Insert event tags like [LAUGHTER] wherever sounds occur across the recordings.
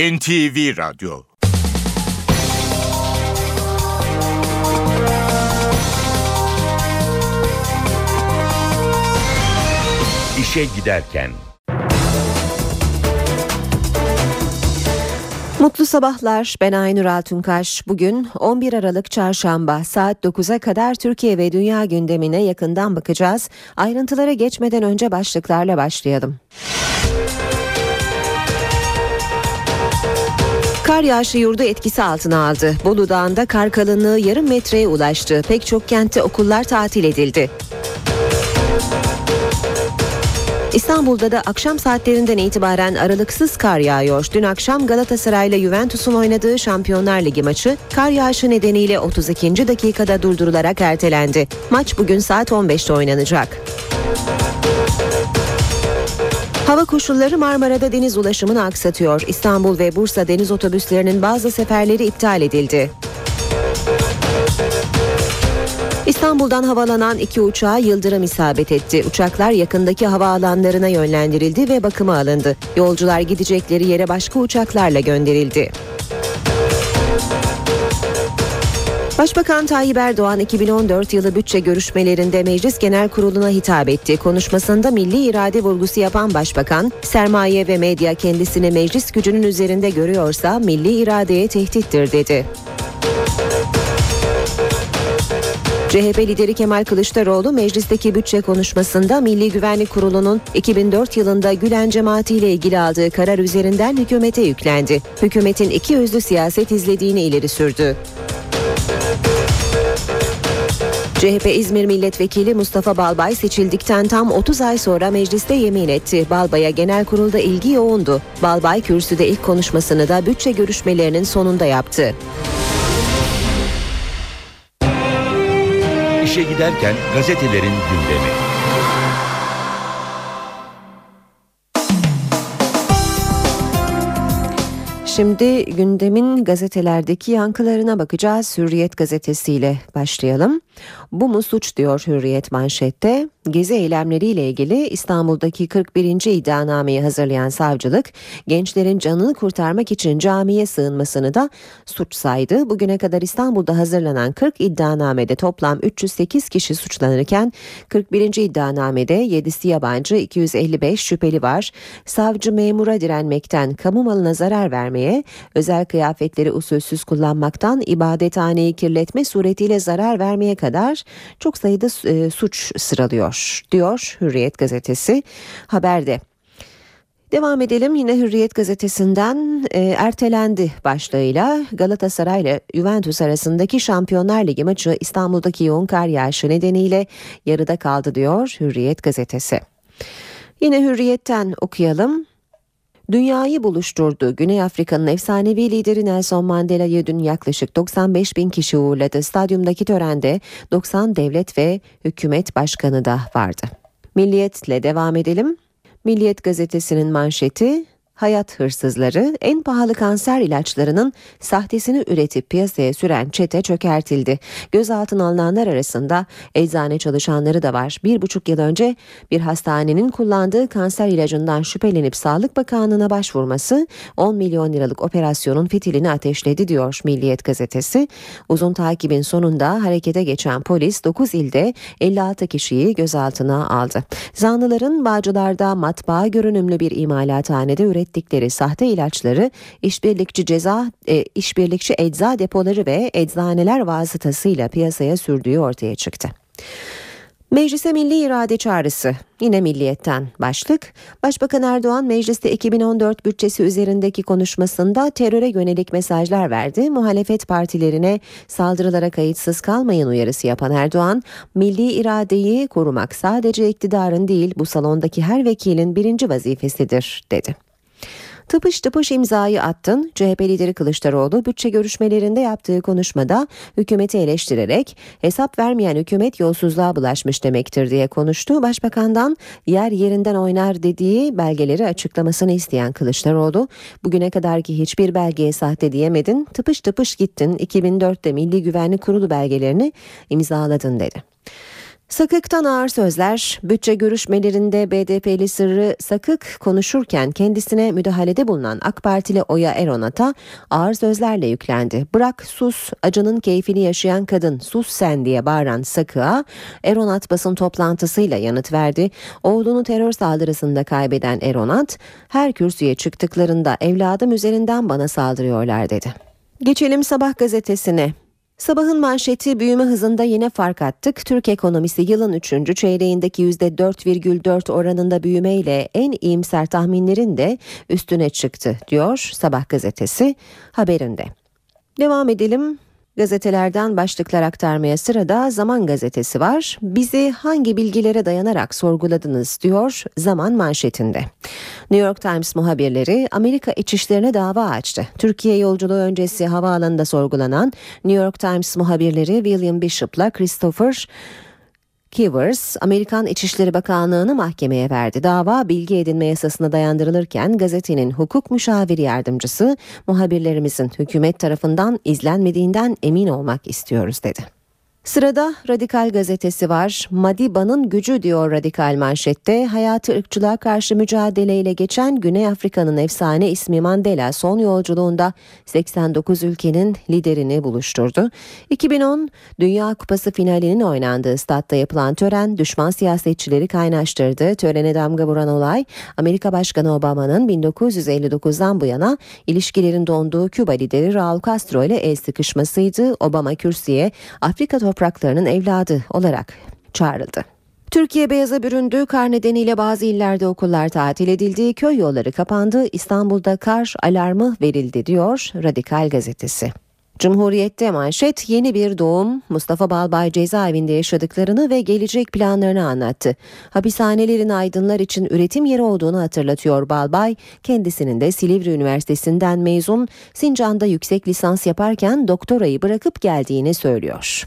NTV Radyo İşe Giderken Mutlu sabahlar. Ben Aynur Altunkaş. Bugün 11 Aralık Çarşamba saat 9'a kadar Türkiye ve dünya gündemine yakından bakacağız. Ayrıntılara geçmeden önce başlıklarla başlayalım. Kar yağışı yurdu etkisi altına aldı. Bolu Dağı'nda kar kalınlığı yarım metreye ulaştı. Pek çok kentte okullar tatil edildi. İstanbul'da da akşam saatlerinden itibaren aralıksız kar yağıyor. Dün akşam Galatasaray ile Juventus'un oynadığı Şampiyonlar Ligi maçı kar yağışı nedeniyle 32. dakikada durdurularak ertelendi. Maç bugün saat 15'te oynanacak. Hava koşulları Marmara'da deniz ulaşımını aksatıyor. İstanbul ve Bursa deniz otobüslerinin bazı seferleri iptal edildi. İstanbul'dan havalanan iki uçağa yıldırım isabet etti. Uçaklar yakındaki havaalanlarına yönlendirildi ve bakıma alındı. Yolcular gidecekleri yere başka uçaklarla gönderildi. Başbakan Tayyip Erdoğan 2014 yılı bütçe görüşmelerinde Meclis Genel Kurulu'na hitap etti. Konuşmasında milli irade vurgusu yapan başbakan, sermaye ve medya kendisini meclis gücünün üzerinde görüyorsa milli iradeye tehdittir dedi. CHP lideri Kemal Kılıçdaroğlu meclisteki bütçe konuşmasında Milli Güvenlik Kurulu'nun 2004 yılında Gülen cemaati ile ilgili aldığı karar üzerinden hükümete yüklendi. Hükümetin iki yüzlü siyaset izlediğini ileri sürdü. CHP İzmir Milletvekili Mustafa Balbay seçildikten tam 30 ay sonra mecliste yemin etti. Balbay'a genel kurulda ilgi yoğundu. Balbay kürsüde ilk konuşmasını da bütçe görüşmelerinin sonunda yaptı. İşe giderken gazetelerin gündemi. Şimdi gündemin gazetelerdeki yankılarına bakacağız. Hürriyet gazetesiyle başlayalım. Bu mu suç diyor Hürriyet manşette. Gezi eylemleriyle ilgili İstanbul'daki 41. iddianameyi hazırlayan savcılık gençlerin canını kurtarmak için camiye sığınmasını da suç saydı. Bugüne kadar İstanbul'da hazırlanan 40 iddianamede toplam 308 kişi suçlanırken 41. iddianamede 7'si yabancı 255 şüpheli var. Savcı memura direnmekten kamu malına zarar vermeye, özel kıyafetleri usulsüz kullanmaktan ibadethaneyi kirletme suretiyle zarar vermeye kadar çok sayıda e, suç sıralıyor diyor Hürriyet gazetesi haberde. Devam edelim yine Hürriyet gazetesinden e, ertelendi başlığıyla Galatasaray ile Juventus arasındaki Şampiyonlar Ligi maçı İstanbul'daki yoğun kar yağışı nedeniyle yarıda kaldı diyor Hürriyet gazetesi. Yine Hürriyet'ten okuyalım. Dünyayı buluşturdu. Güney Afrika'nın efsanevi lideri Nelson Mandela'yı dün yaklaşık 95 bin kişi uğurladı. Stadyumdaki törende 90 devlet ve hükümet başkanı da vardı. Milliyetle devam edelim. Milliyet gazetesinin manşeti hayat hırsızları en pahalı kanser ilaçlarının sahtesini üretip piyasaya süren çete çökertildi. Gözaltına alınanlar arasında eczane çalışanları da var. Bir buçuk yıl önce bir hastanenin kullandığı kanser ilacından şüphelenip Sağlık Bakanlığı'na başvurması 10 milyon liralık operasyonun fitilini ateşledi diyor Milliyet gazetesi. Uzun takibin sonunda harekete geçen polis 9 ilde 56 kişiyi gözaltına aldı. Zanlıların Bağcılar'da matbaa görünümlü bir imalathanede ürettiği ürettikleri sahte ilaçları işbirlikçi ceza e, işbirlikçi ecza depoları ve eczaneler vasıtasıyla piyasaya sürdüğü ortaya çıktı. Meclise milli irade çağrısı yine milliyetten başlık. Başbakan Erdoğan mecliste 2014 bütçesi üzerindeki konuşmasında teröre yönelik mesajlar verdi. Muhalefet partilerine saldırılara kayıtsız kalmayın uyarısı yapan Erdoğan, milli iradeyi korumak sadece iktidarın değil bu salondaki her vekilin birinci vazifesidir dedi. Tıpış tıpış imzayı attın. CHP lideri Kılıçdaroğlu bütçe görüşmelerinde yaptığı konuşmada hükümeti eleştirerek hesap vermeyen hükümet yolsuzluğa bulaşmış demektir diye konuştu. Başbakandan yer yerinden oynar dediği belgeleri açıklamasını isteyen Kılıçdaroğlu bugüne kadar ki hiçbir belgeye sahte diyemedin tıpış tıpış gittin 2004'te Milli Güvenlik Kurulu belgelerini imzaladın dedi. Sakık'tan ağır sözler, bütçe görüşmelerinde BDP'li sırrı Sakık konuşurken kendisine müdahalede bulunan AK Partili Oya Eronat'a ağır sözlerle yüklendi. Bırak sus, acının keyfini yaşayan kadın sus sen diye bağıran Sakık'a Eronat basın toplantısıyla yanıt verdi. Oğlunu terör saldırısında kaybeden Eronat, her kürsüye çıktıklarında evladım üzerinden bana saldırıyorlar dedi. Geçelim Sabah gazetesine. Sabahın manşeti büyüme hızında yine fark attık. Türk ekonomisi yılın 3. çeyreğindeki %4,4 oranında büyümeyle en iyimser tahminlerin de üstüne çıktı diyor Sabah gazetesi haberinde. Devam edelim Gazetelerden başlıklar aktarmaya sırada Zaman gazetesi var. Bizi hangi bilgilere dayanarak sorguladınız diyor Zaman manşetinde. New York Times muhabirleri Amerika içişlerine dava açtı. Türkiye yolculuğu öncesi havaalanında sorgulanan New York Times muhabirleri William Bishop'la Christopher Kivers, Amerikan İçişleri Bakanlığı'nı mahkemeye verdi. Dava bilgi edinme yasasına dayandırılırken gazetenin hukuk müşaviri yardımcısı muhabirlerimizin hükümet tarafından izlenmediğinden emin olmak istiyoruz dedi. Sırada Radikal gazetesi var. Madiba'nın gücü diyor Radikal manşette. Hayatı ırkçılığa karşı mücadeleyle geçen Güney Afrika'nın efsane ismi Mandela son yolculuğunda 89 ülkenin liderini buluşturdu. 2010 Dünya Kupası finalinin oynandığı statta yapılan tören düşman siyasetçileri kaynaştırdı. Törene damga vuran olay Amerika Başkanı Obama'nın 1959'dan bu yana ilişkilerin donduğu Küba lideri Raul Castro ile el sıkışmasıydı. Obama kürsüye Afrika topraklarının evladı olarak çağrıldı. Türkiye beyaza büründü. Kar nedeniyle bazı illerde okullar tatil edildi. Köy yolları kapandı. İstanbul'da kar alarmı verildi diyor Radikal gazetesi. Cumhuriyet'te manşet yeni bir doğum Mustafa Balbay cezaevinde yaşadıklarını ve gelecek planlarını anlattı. Hapishanelerin aydınlar için üretim yeri olduğunu hatırlatıyor Balbay. Kendisinin de Silivri Üniversitesi'nden mezun Sincan'da yüksek lisans yaparken doktorayı bırakıp geldiğini söylüyor.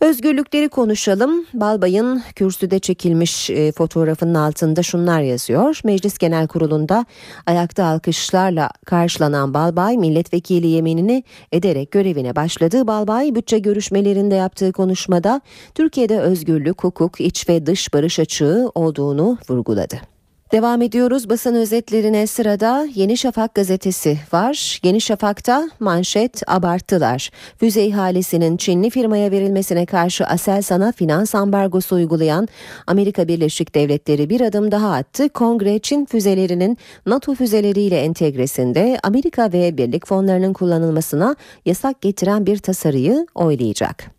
Özgürlükleri konuşalım. Balbay'ın kürsüde çekilmiş e, fotoğrafının altında şunlar yazıyor. Meclis Genel Kurulu'nda ayakta alkışlarla karşılanan Balbay milletvekili yeminini ederek görevine başladı. Balbay bütçe görüşmelerinde yaptığı konuşmada Türkiye'de özgürlük, hukuk, iç ve dış barış açığı olduğunu vurguladı. Devam ediyoruz basın özetlerine sırada Yeni Şafak gazetesi var. Yeni Şafak'ta manşet abarttılar. Füze ihalesinin Çinli firmaya verilmesine karşı Aselsan'a finans ambargosu uygulayan Amerika Birleşik Devletleri bir adım daha attı. Kongre Çin füzelerinin NATO füzeleriyle entegresinde Amerika ve birlik fonlarının kullanılmasına yasak getiren bir tasarıyı oylayacak.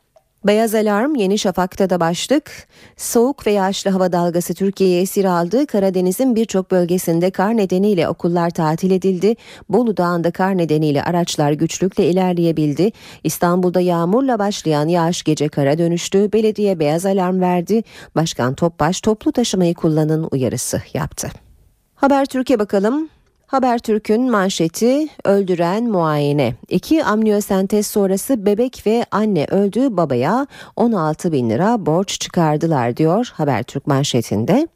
Beyaz alarm Yeni Şafak'ta da başlık. Soğuk ve yağışlı hava dalgası Türkiye'ye esir aldı. Karadeniz'in birçok bölgesinde kar nedeniyle okullar tatil edildi. Bolu Dağı'nda kar nedeniyle araçlar güçlükle ilerleyebildi. İstanbul'da yağmurla başlayan yağış gece kara dönüştü. Belediye beyaz alarm verdi. Başkan Topbaş toplu taşımayı kullanın uyarısı yaptı. Haber Türkiye bakalım. Habertürk'ün manşeti öldüren muayene. İki amniyosentez sonrası bebek ve anne öldü babaya 16 bin lira borç çıkardılar diyor Habertürk manşetinde.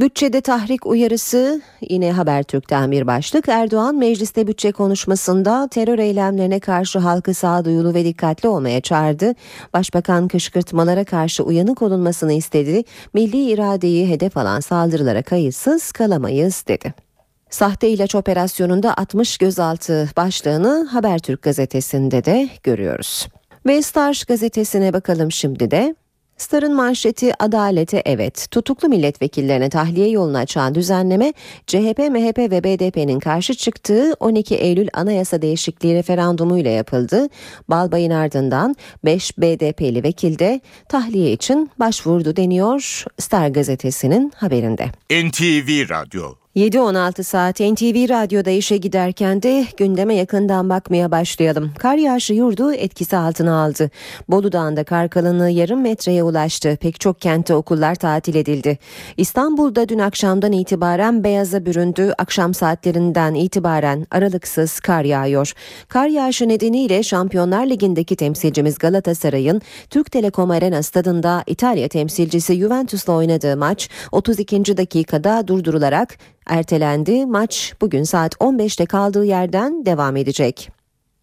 Bütçede tahrik uyarısı yine Habertürk'ten bir başlık. Erdoğan mecliste bütçe konuşmasında terör eylemlerine karşı halkı sağduyulu ve dikkatli olmaya çağırdı. Başbakan kışkırtmalara karşı uyanık olunmasını istedi. Milli iradeyi hedef alan saldırılara kayıtsız kalamayız dedi. Sahte ilaç operasyonunda 60 gözaltı başlığını Habertürk gazetesinde de görüyoruz. Ve Star gazetesine bakalım şimdi de. Star'ın manşeti adalete evet. Tutuklu milletvekillerine tahliye yolunu açan düzenleme CHP, MHP ve BDP'nin karşı çıktığı 12 Eylül anayasa değişikliği referandumuyla yapıldı. Balbay'ın ardından 5 BDP'li vekil de tahliye için başvurdu deniyor Star gazetesinin haberinde. NTV Radyo 7-16 saat NTV Radyo'da işe giderken de gündeme yakından bakmaya başlayalım. Kar yağışı yurdu etkisi altına aldı. Bolu Dağı'nda kar kalınlığı yarım metreye ulaştı. Pek çok kentte okullar tatil edildi. İstanbul'da dün akşamdan itibaren beyaza büründü. Akşam saatlerinden itibaren aralıksız kar yağıyor. Kar yağışı nedeniyle Şampiyonlar Ligi'ndeki temsilcimiz Galatasaray'ın Türk Telekom Arena stadında İtalya temsilcisi Juventus'la oynadığı maç 32. dakikada durdurularak ertelendi. Maç bugün saat 15'te kaldığı yerden devam edecek.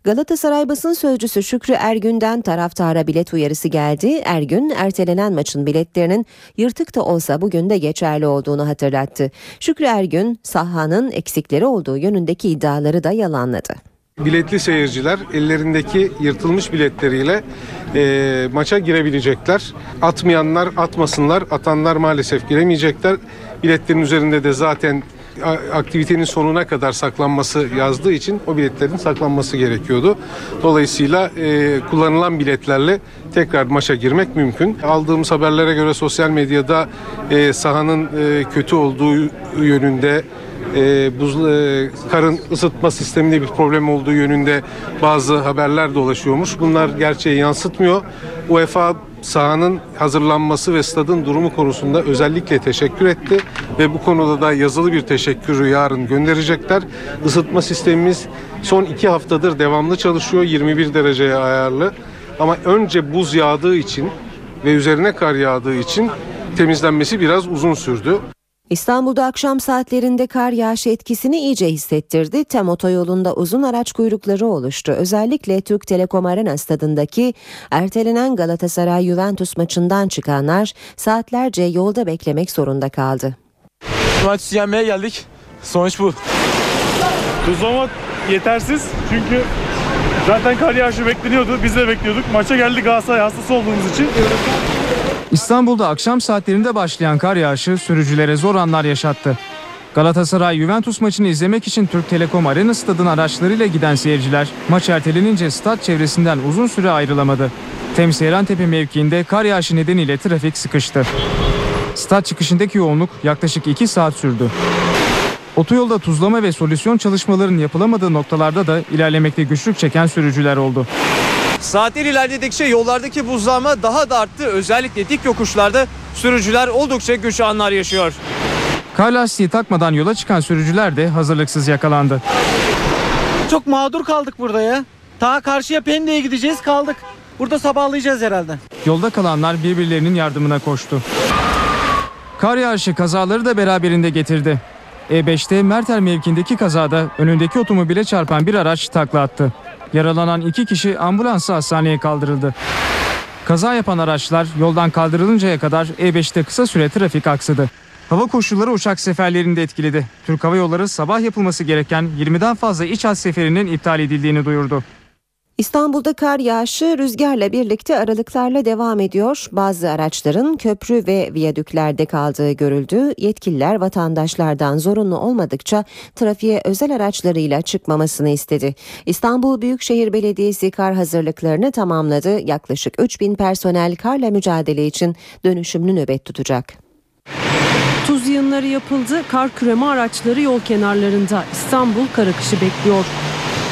Galatasaray basın sözcüsü Şükrü Ergün'den taraftara bilet uyarısı geldi. Ergün ertelenen maçın biletlerinin yırtık da olsa bugün de geçerli olduğunu hatırlattı. Şükrü Ergün sahanın eksikleri olduğu yönündeki iddiaları da yalanladı. Biletli seyirciler ellerindeki yırtılmış biletleriyle e, maça girebilecekler. Atmayanlar atmasınlar, atanlar maalesef giremeyecekler. Biletlerin üzerinde de zaten aktivitenin sonuna kadar saklanması yazdığı için o biletlerin saklanması gerekiyordu. Dolayısıyla e, kullanılan biletlerle tekrar maça girmek mümkün. Aldığımız haberlere göre sosyal medyada e, sahanın e, kötü olduğu yönünde e, buz, e, karın ısıtma sisteminde bir problem olduğu yönünde bazı haberler dolaşıyormuş. Bunlar gerçeği yansıtmıyor. UEFA sahanın hazırlanması ve stadın durumu konusunda özellikle teşekkür etti ve bu konuda da yazılı bir teşekkürü yarın gönderecekler. Isıtma sistemimiz son iki haftadır devamlı çalışıyor 21 dereceye ayarlı ama önce buz yağdığı için ve üzerine kar yağdığı için temizlenmesi biraz uzun sürdü. İstanbul'da akşam saatlerinde kar yağışı etkisini iyice hissettirdi. Tem otoyolunda uzun araç kuyrukları oluştu. Özellikle Türk Telekom Arena stadındaki ertelenen Galatasaray Juventus maçından çıkanlar saatlerce yolda beklemek zorunda kaldı. Maç yenmeye geldik. Sonuç bu. Tuzlama yetersiz çünkü zaten kar yağışı bekleniyordu. Biz de bekliyorduk. Maça geldik Galatasaray hastası olduğumuz için. İstanbul'da akşam saatlerinde başlayan kar yağışı sürücülere zor anlar yaşattı. Galatasaray Juventus maçını izlemek için Türk Telekom Arena stadına araçlarıyla giden seyirciler maç ertelenince stat çevresinden uzun süre ayrılamadı. Tem Seyrantepe mevkiinde kar yağışı nedeniyle trafik sıkıştı. Stat çıkışındaki yoğunluk yaklaşık 2 saat sürdü. Otoyolda tuzlama ve solüsyon çalışmalarının yapılamadığı noktalarda da ilerlemekte güçlük çeken sürücüler oldu. Saatler ilerledikçe yollardaki buzlanma daha da arttı. Özellikle dik yokuşlarda sürücüler oldukça güç anlar yaşıyor. Kar lastiği takmadan yola çıkan sürücüler de hazırlıksız yakalandı. Çok mağdur kaldık burada ya. Ta karşıya Pendik'e gideceğiz kaldık. Burada sabahlayacağız herhalde. Yolda kalanlar birbirlerinin yardımına koştu. Kar yağışı kazaları da beraberinde getirdi. E5'te Merter mevkindeki kazada önündeki otomobile çarpan bir araç takla attı. Yaralanan iki kişi ambulansla hastaneye kaldırıldı. Kaza yapan araçlar yoldan kaldırılıncaya kadar E5'te kısa süre trafik aksadı. Hava koşulları uçak seferlerini de etkiledi. Türk Hava Yolları sabah yapılması gereken 20'den fazla iç hat seferinin iptal edildiğini duyurdu. İstanbul'da kar yağışı rüzgarla birlikte aralıklarla devam ediyor. Bazı araçların köprü ve viyadüklerde kaldığı görüldü. Yetkililer vatandaşlardan zorunlu olmadıkça trafiğe özel araçlarıyla çıkmamasını istedi. İstanbul Büyükşehir Belediyesi kar hazırlıklarını tamamladı. Yaklaşık 3000 personel karla mücadele için dönüşümlü nöbet tutacak. Tuz yığınları yapıldı, kar küreme araçları yol kenarlarında. İstanbul kar akışı bekliyor.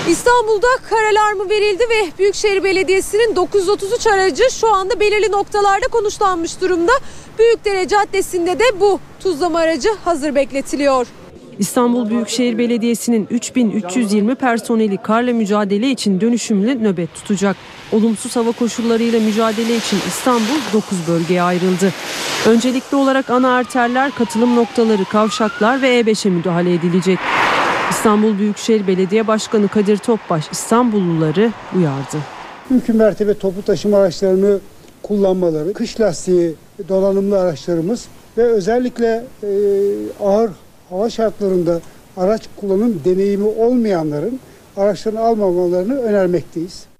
İstanbul'da kar alarmı verildi ve Büyükşehir Belediyesi'nin 933 aracı şu anda belirli noktalarda konuşlanmış durumda. Büyükdere Caddesi'nde de bu tuzlama aracı hazır bekletiliyor. İstanbul Büyükşehir Belediyesi'nin 3320 personeli karla mücadele için dönüşümlü nöbet tutacak. Olumsuz hava koşullarıyla mücadele için İstanbul 9 bölgeye ayrıldı. Öncelikli olarak ana arterler, katılım noktaları, kavşaklar ve E5'e müdahale edilecek. İstanbul Büyükşehir Belediye Başkanı Kadir Topbaş İstanbulluları uyardı. Mümkün mertebe toplu taşıma araçlarını kullanmaları, kış lastiği donanımlı araçlarımız ve özellikle e, ağır hava şartlarında araç kullanım deneyimi olmayanların araçlarını almamalarını önermekteyiz.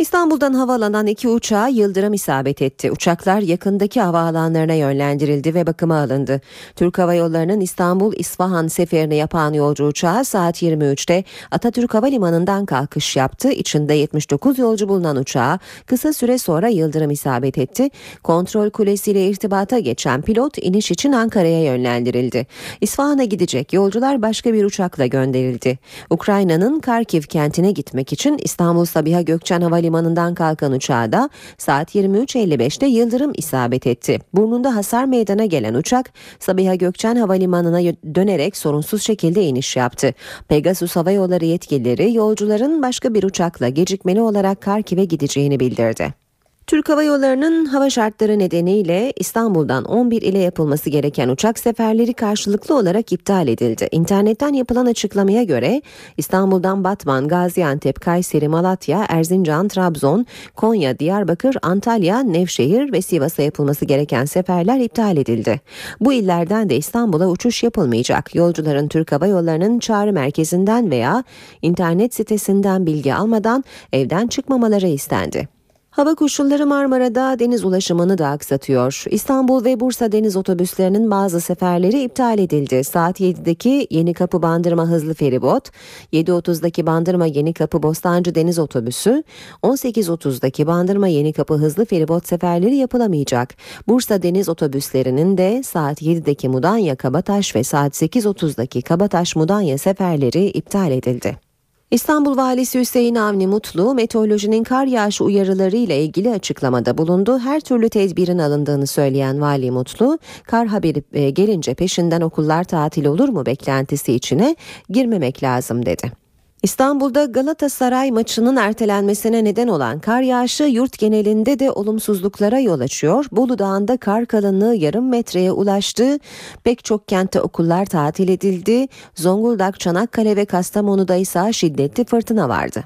İstanbul'dan havalanan iki uçağa yıldırım isabet etti. Uçaklar yakındaki havaalanlarına yönlendirildi ve bakıma alındı. Türk Hava Yolları'nın İstanbul-İsfahan seferini yapan yolcu uçağı saat 23'te Atatürk Havalimanı'ndan kalkış yaptı. İçinde 79 yolcu bulunan uçağa kısa süre sonra yıldırım isabet etti. Kontrol kulesiyle irtibata geçen pilot iniş için Ankara'ya yönlendirildi. İsfahan'a gidecek yolcular başka bir uçakla gönderildi. Ukrayna'nın Karkiv kentine gitmek için İstanbul Sabiha Gökçen Havalimanı Havalimanı'ndan kalkan uçağa da saat 23.55'te yıldırım isabet etti. Burnunda hasar meydana gelen uçak Sabiha Gökçen Havalimanı'na dönerek sorunsuz şekilde iniş yaptı. Pegasus Hava Yolları yetkilileri yolcuların başka bir uçakla gecikmeli olarak Karkiv'e gideceğini bildirdi. Türk Hava Yolları'nın hava şartları nedeniyle İstanbul'dan 11 ile yapılması gereken uçak seferleri karşılıklı olarak iptal edildi. İnternetten yapılan açıklamaya göre İstanbul'dan Batman, Gaziantep, Kayseri, Malatya, Erzincan, Trabzon, Konya, Diyarbakır, Antalya, Nevşehir ve Sivas'a yapılması gereken seferler iptal edildi. Bu illerden de İstanbul'a uçuş yapılmayacak. Yolcuların Türk Hava Yolları'nın çağrı merkezinden veya internet sitesinden bilgi almadan evden çıkmamaları istendi. Hava koşulları Marmara'da deniz ulaşımını da aksatıyor. İstanbul ve Bursa deniz otobüslerinin bazı seferleri iptal edildi. Saat 7'deki Yeni Kapı Bandırma hızlı feribot, 7.30'daki Bandırma Yeni Kapı Bostancı deniz otobüsü, 18.30'daki Bandırma Yeni Kapı hızlı feribot seferleri yapılamayacak. Bursa deniz otobüslerinin de saat 7'deki Mudanya Kabataş ve saat 8.30'daki Kabataş Mudanya seferleri iptal edildi. İstanbul Valisi Hüseyin Avni Mutlu, meteorolojinin kar yağışı uyarıları ile ilgili açıklamada bulundu. Her türlü tedbirin alındığını söyleyen Vali Mutlu, kar haberi e, gelince peşinden okullar tatil olur mu beklentisi içine girmemek lazım dedi. İstanbul'da Galatasaray maçının ertelenmesine neden olan kar yağışı yurt genelinde de olumsuzluklara yol açıyor. Bolu Dağı'nda kar kalınlığı yarım metreye ulaştı. Pek çok kentte okullar tatil edildi. Zonguldak, Çanakkale ve Kastamonu'da ise şiddetli fırtına vardı.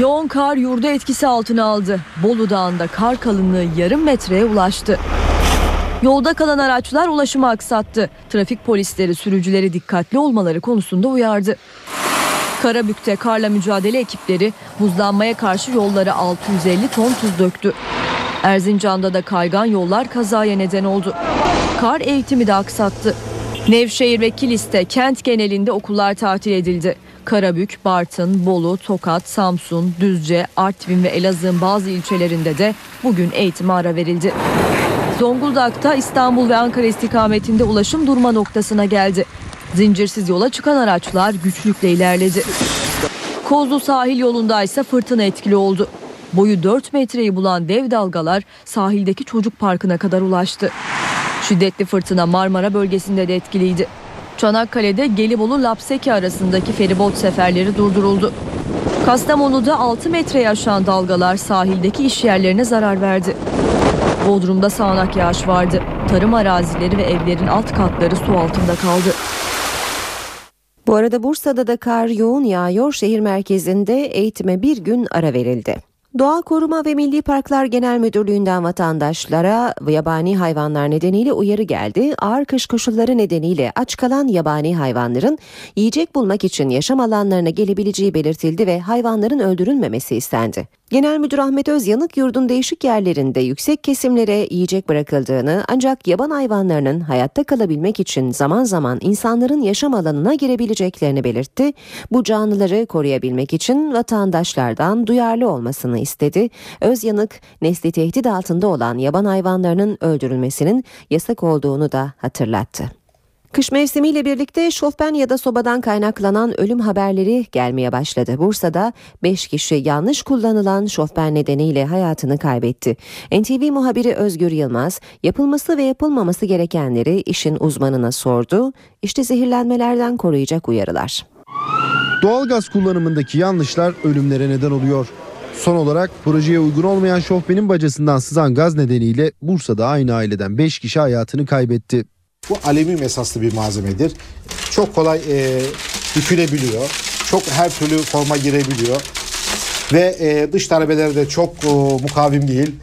Yoğun kar yurdu etkisi altına aldı. Bolu Dağı'nda kar kalınlığı yarım metreye ulaştı. Yolda kalan araçlar ulaşımı aksattı. Trafik polisleri sürücüleri dikkatli olmaları konusunda uyardı. Karabük'te karla mücadele ekipleri buzlanmaya karşı yollara 650 ton tuz döktü. Erzincan'da da kaygan yollar kazaya neden oldu. Kar eğitimi de aksattı. Nevşehir ve Kilis'te kent genelinde okullar tatil edildi. Karabük, Bartın, Bolu, Tokat, Samsun, Düzce, Artvin ve Elazığ'ın bazı ilçelerinde de bugün eğitime ara verildi. Zonguldak'ta İstanbul ve Ankara istikametinde ulaşım durma noktasına geldi. Zincirsiz yola çıkan araçlar güçlükle ilerledi. Kozlu sahil yolunda ise fırtına etkili oldu. Boyu 4 metreyi bulan dev dalgalar sahildeki çocuk parkına kadar ulaştı. Şiddetli fırtına Marmara bölgesinde de etkiliydi. Çanakkale'de Gelibolu Lapseki arasındaki feribot seferleri durduruldu. Kastamonu'da 6 metre aşan dalgalar sahildeki iş yerlerine zarar verdi. Bodrum'da sağanak yağış vardı. Tarım arazileri ve evlerin alt katları su altında kaldı. Bu arada Bursa'da da kar yoğun yağıyor. Şehir merkezinde eğitime bir gün ara verildi. Doğa Koruma ve Milli Parklar Genel Müdürlüğü'nden vatandaşlara yabani hayvanlar nedeniyle uyarı geldi. Ağır kış koşulları nedeniyle aç kalan yabani hayvanların yiyecek bulmak için yaşam alanlarına gelebileceği belirtildi ve hayvanların öldürülmemesi istendi. Genel Müdür Ahmet Özyanık yurdun değişik yerlerinde yüksek kesimlere yiyecek bırakıldığını ancak yaban hayvanlarının hayatta kalabilmek için zaman zaman insanların yaşam alanına girebileceklerini belirtti. Bu canlıları koruyabilmek için vatandaşlardan duyarlı olmasını istedi. Özyanık nesli tehdit altında olan yaban hayvanlarının öldürülmesinin yasak olduğunu da hatırlattı. Kış mevsimiyle birlikte şofben ya da sobadan kaynaklanan ölüm haberleri gelmeye başladı. Bursa'da 5 kişi yanlış kullanılan şofben nedeniyle hayatını kaybetti. NTV muhabiri Özgür Yılmaz yapılması ve yapılmaması gerekenleri işin uzmanına sordu. İşte zehirlenmelerden koruyacak uyarılar. Doğalgaz kullanımındaki yanlışlar ölümlere neden oluyor. Son olarak projeye uygun olmayan şofbenin bacasından sızan gaz nedeniyle Bursa'da aynı aileden 5 kişi hayatını kaybetti. Bu alüminyum esaslı bir malzemedir. Çok kolay e, bükülebiliyor. Çok her türlü forma girebiliyor. Ve e, dış darbeleri de çok e, mukavim değil.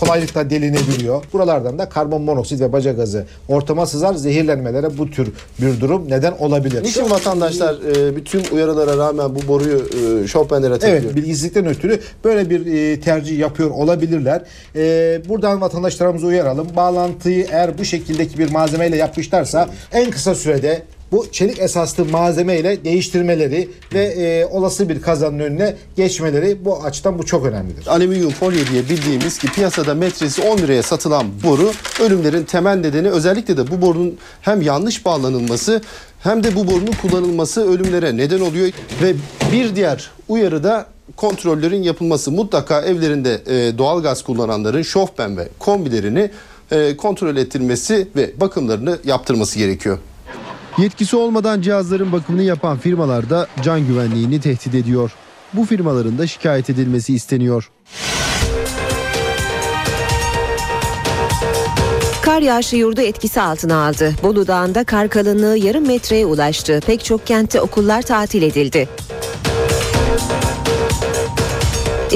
Kolaylıkla delinebiliyor. Buralardan da karbon monoksit ve baca gazı ortama sızar zehirlenmelere bu tür bir durum neden olabilir. Niçin vatandaşlar e, bütün uyarılara rağmen bu boruyu e, şofbenlere takıyor? Evet bilgisizlikten ötürü böyle bir e, tercih yapıyor olabilirler. E, buradan vatandaşlarımızı uyaralım. Bağlantıyı eğer bu şekildeki bir malzemeyle yapmışlarsa en kısa sürede bu çelik esaslı malzeme ile değiştirmeleri ve e, olası bir kazanın önüne geçmeleri bu açıdan bu çok önemlidir. Alüminyum folyo diye bildiğimiz ki piyasada metresi 10 liraya satılan boru ölümlerin temel nedeni özellikle de bu borunun hem yanlış bağlanılması hem de bu borunun kullanılması ölümlere neden oluyor ve bir diğer uyarı da kontrollerin yapılması mutlaka evlerinde e, doğalgaz kullananların şofben ve kombilerini e, kontrol ettirmesi ve bakımlarını yaptırması gerekiyor. Yetkisi olmadan cihazların bakımını yapan firmalar da can güvenliğini tehdit ediyor. Bu firmaların da şikayet edilmesi isteniyor. Kar yağışı yurdu etkisi altına aldı. Bolu Dağı'nda kar kalınlığı yarım metreye ulaştı. Pek çok kentte okullar tatil edildi.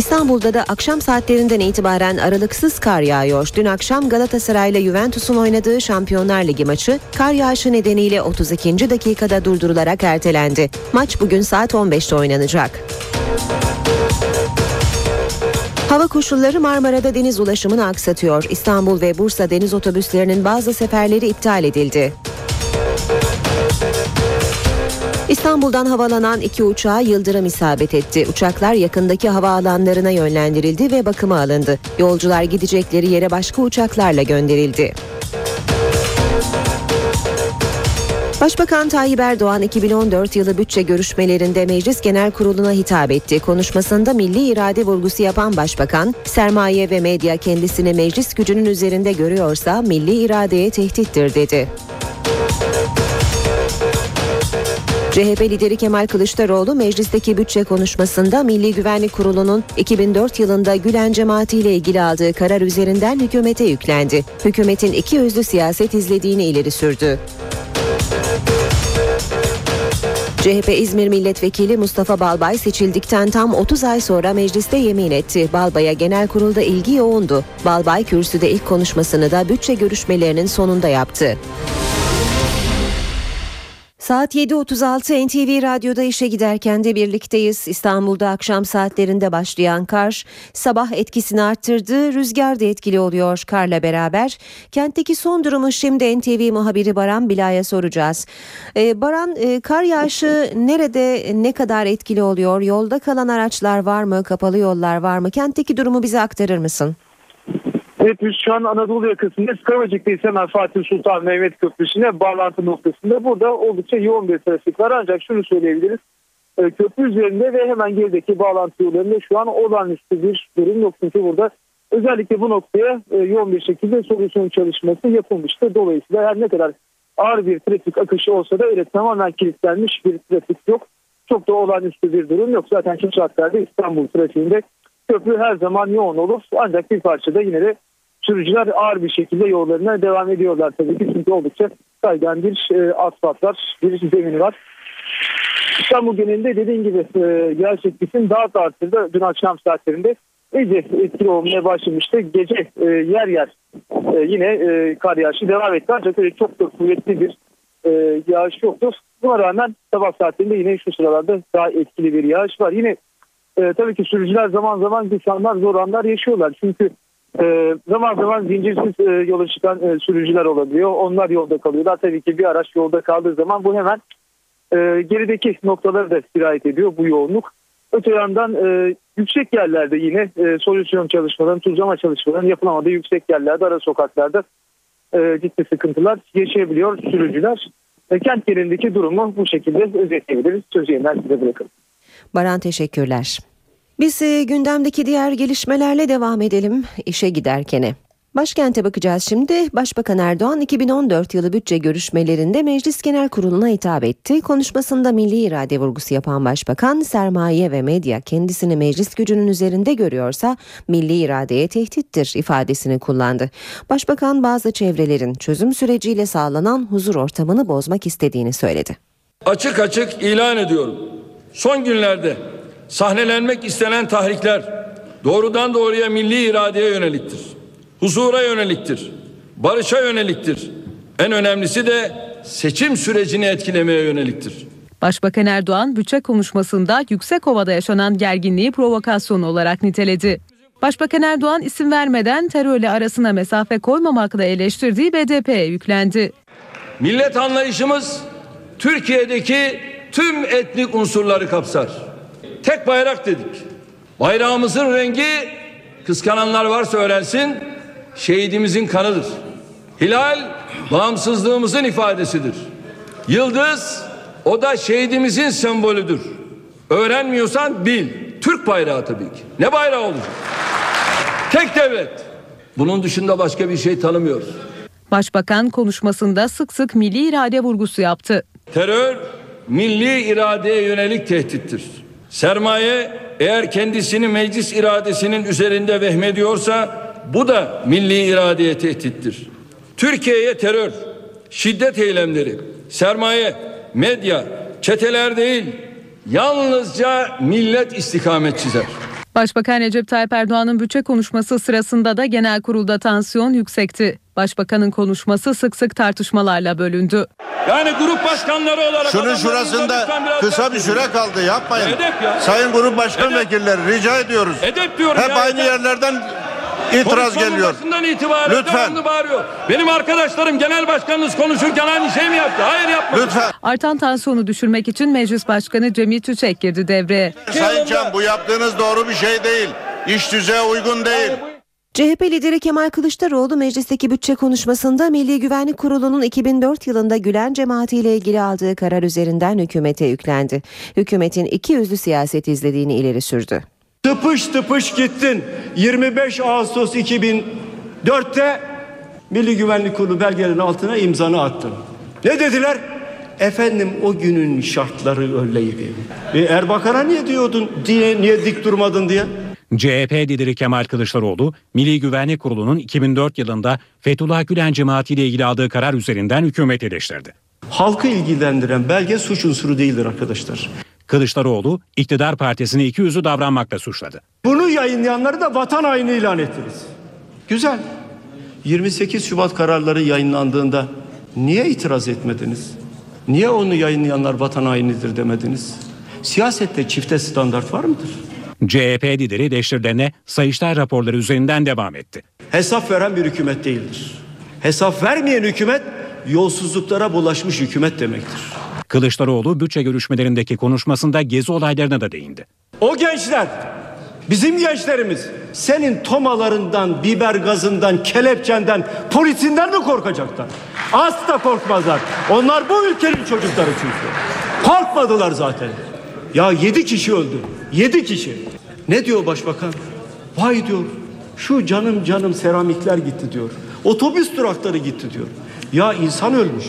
İstanbul'da da akşam saatlerinden itibaren aralıksız kar yağıyor. Dün akşam Galatasaray ile Juventus'un oynadığı Şampiyonlar Ligi maçı kar yağışı nedeniyle 32. dakikada durdurularak ertelendi. Maç bugün saat 15'te oynanacak. Hava koşulları Marmara'da deniz ulaşımını aksatıyor. İstanbul ve Bursa deniz otobüslerinin bazı seferleri iptal edildi. İstanbul'dan havalanan iki uçağa yıldırım isabet etti. Uçaklar yakındaki havaalanlarına yönlendirildi ve bakıma alındı. Yolcular gidecekleri yere başka uçaklarla gönderildi. Başbakan Tayyip Erdoğan 2014 yılı bütçe görüşmelerinde Meclis Genel Kurulu'na hitap etti. Konuşmasında milli irade vurgusu yapan başbakan, sermaye ve medya kendisini meclis gücünün üzerinde görüyorsa milli iradeye tehdittir dedi. CHP lideri Kemal Kılıçdaroğlu meclisteki bütçe konuşmasında Milli Güvenlik Kurulu'nun 2004 yılında Gülen cemaati ile ilgili aldığı karar üzerinden hükümete yüklendi. Hükümetin iki yüzlü siyaset izlediğini ileri sürdü. CHP İzmir Milletvekili Mustafa Balbay seçildikten tam 30 ay sonra mecliste yemin etti. Balbay'a genel kurulda ilgi yoğundu. Balbay kürsüde ilk konuşmasını da bütçe görüşmelerinin sonunda yaptı. Saat 7.36 NTV Radyo'da işe giderken de birlikteyiz. İstanbul'da akşam saatlerinde başlayan kar sabah etkisini arttırdı. Rüzgar da etkili oluyor karla beraber. Kentteki son durumu şimdi NTV muhabiri Baran Bilal'e soracağız. Ee, Baran e, kar yağışı nerede ne kadar etkili oluyor? Yolda kalan araçlar var mı? Kapalı yollar var mı? Kentteki durumu bize aktarır mısın? Biz şu an Anadolu yakasında Kavacık'tayız hemen Fatih Sultan Mehmet Köprüsü'ne bağlantı noktasında. Burada oldukça yoğun bir trafik var ancak şunu söyleyebiliriz. E, köprü üzerinde ve hemen gerideki bağlantı yollarında şu an olağanüstü bir durum yok. Çünkü burada özellikle bu noktaya e, yoğun bir şekilde solüsyon çalışması yapılmıştı. Dolayısıyla her ne kadar ağır bir trafik akışı olsa da öyle tamamen kilitlenmiş bir trafik yok. Çok da olağanüstü bir durum yok. Zaten şu saatlerde İstanbul trafiğinde köprü her zaman yoğun olur. Ancak bir parçada yine de sürücüler ağır bir şekilde yollarına devam ediyorlar tabii ki. Çünkü oldukça kaygan bir e, asfaltlar, bir zemini var. İstanbul genelinde dediğim gibi e, yağış etkisini daha da arttırdı. Dün akşam saatlerinde iyice etkili olmaya başlamıştı. Gece e, yer yer e, yine e, kar yağışı devam etti. Ancak öyle çok da kuvvetli bir e, yağış yoktu. Buna rağmen sabah saatlerinde yine şu sıralarda daha etkili bir yağış var. Yine e, tabii ki sürücüler zaman zaman güç anlar zor anlar yaşıyorlar. Çünkü e, zaman zaman zincirsiz e, yola çıkan e, sürücüler olabiliyor. Onlar yolda kalıyorlar. Tabii ki bir araç yolda kaldığı zaman bu hemen e, gerideki noktaları da sirayet ediyor bu yoğunluk. Öte yandan e, yüksek yerlerde yine solüsyon çalışmalarının, tuzlama çalışmalarının yapılamadığı yüksek yerlerde, ara sokaklarda ciddi sıkıntılar yaşayabiliyor sürücüler. Kent genelindeki durumu bu şekilde özetleyebiliriz. Sözü yeniden size bırakalım. Baran teşekkürler. Biz e, gündemdeki diğer gelişmelerle devam edelim işe giderkene. Başkente bakacağız şimdi. Başbakan Erdoğan 2014 yılı bütçe görüşmelerinde Meclis Genel Kurulu'na hitap etti. Konuşmasında milli irade vurgusu yapan başbakan, sermaye ve medya kendisini meclis gücünün üzerinde görüyorsa milli iradeye tehdittir ifadesini kullandı. Başbakan bazı çevrelerin çözüm süreciyle sağlanan huzur ortamını bozmak istediğini söyledi. Açık açık ilan ediyorum. Son günlerde sahnelenmek istenen tahrikler doğrudan doğruya milli iradeye yöneliktir. Huzura yöneliktir. Barışa yöneliktir. En önemlisi de seçim sürecini etkilemeye yöneliktir. Başbakan Erdoğan bütçe konuşmasında Yüksekova'da yaşanan gerginliği provokasyon olarak niteledi. Başbakan Erdoğan isim vermeden terörle arasına mesafe koymamakla eleştirdiği BDP'ye yüklendi. Millet anlayışımız Türkiye'deki tüm etnik unsurları kapsar. Tek bayrak dedik. Bayrağımızın rengi kıskananlar varsa öğrensin şehidimizin kanıdır. Hilal bağımsızlığımızın ifadesidir. Yıldız o da şehidimizin sembolüdür. Öğrenmiyorsan bil. Türk bayrağı tabii ki. Ne bayrağı olacak? Tek devlet. Bunun dışında başka bir şey tanımıyoruz. Başbakan konuşmasında sık sık milli irade vurgusu yaptı. Terör milli iradeye yönelik tehdittir. Sermaye eğer kendisini meclis iradesinin üzerinde vehmediyorsa bu da milli iradeye tehdittir. Türkiye'ye terör, şiddet eylemleri, sermaye, medya, çeteler değil, yalnızca millet istikamet çizer. Başbakan Recep Tayyip Erdoğan'ın bütçe konuşması sırasında da genel kurulda tansiyon yüksekti. Başbakanın konuşması sık sık tartışmalarla bölündü. Yani grup başkanları olarak... Şunun şurasında kısa bir süre kaldı yapmayın. Edep ya. Sayın Grup Başkan Vekilleri rica ediyoruz. Edep diyorum Hep ya. aynı yerlerden itiraz geliyor. itibaren Lütfen. bağırıyor. Benim arkadaşlarım genel başkanınız konuşurken aynı şey mi yaptı? Hayır yapmadı. Lütfen. Artan tansiyonu düşürmek için Meclis Başkanı Cemil Çiçek girdi devreye. Sayın Can bu yaptığınız doğru bir şey değil. İş düzeye uygun değil. CHP lideri Kemal Kılıçdaroğlu meclisteki bütçe konuşmasında Milli Güvenlik Kurulu'nun 2004 yılında Gülen cemaatiyle ilgili aldığı karar üzerinden hükümete yüklendi. Hükümetin iki yüzlü siyaset izlediğini ileri sürdü. Tıpış tıpış gittin. 25 Ağustos 2004'te Milli Güvenlik Kurulu belgelerinin altına imzanı attın. Ne dediler? Efendim o günün şartları öyleydi. E Erbakan'a niye diyordun diye niye dik durmadın diye? CHP lideri Kemal Kılıçdaroğlu, Milli Güvenlik Kurulu'nun 2004 yılında Fethullah Gülen cemaatiyle ilgili aldığı karar üzerinden hükümet eleştirdi. Halkı ilgilendiren belge suç unsuru değildir arkadaşlar. Kılıçdaroğlu, iktidar partisini iki yüzlü davranmakla suçladı. Bunu yayınlayanları da vatan haini ilan ettiniz. Güzel. 28 Şubat kararları yayınlandığında niye itiraz etmediniz? Niye onu yayınlayanlar vatan hainidir demediniz? Siyasette çifte standart var mıdır? CHP lideri eleştirilerine Sayıştay raporları üzerinden devam etti. Hesap veren bir hükümet değildir. Hesap vermeyen hükümet yolsuzluklara bulaşmış hükümet demektir. Kılıçdaroğlu bütçe görüşmelerindeki konuşmasında gezi olaylarına da değindi. O gençler bizim gençlerimiz senin tomalarından, biber gazından, kelepçenden, polisinden mi korkacaklar? Asla korkmazlar. Onlar bu ülkenin çocukları çünkü. Korkmadılar zaten. Ya yedi kişi öldü. Yedi kişi. Ne diyor başbakan? Vay diyor. Şu canım canım seramikler gitti diyor. Otobüs durakları gitti diyor. Ya insan ölmüş.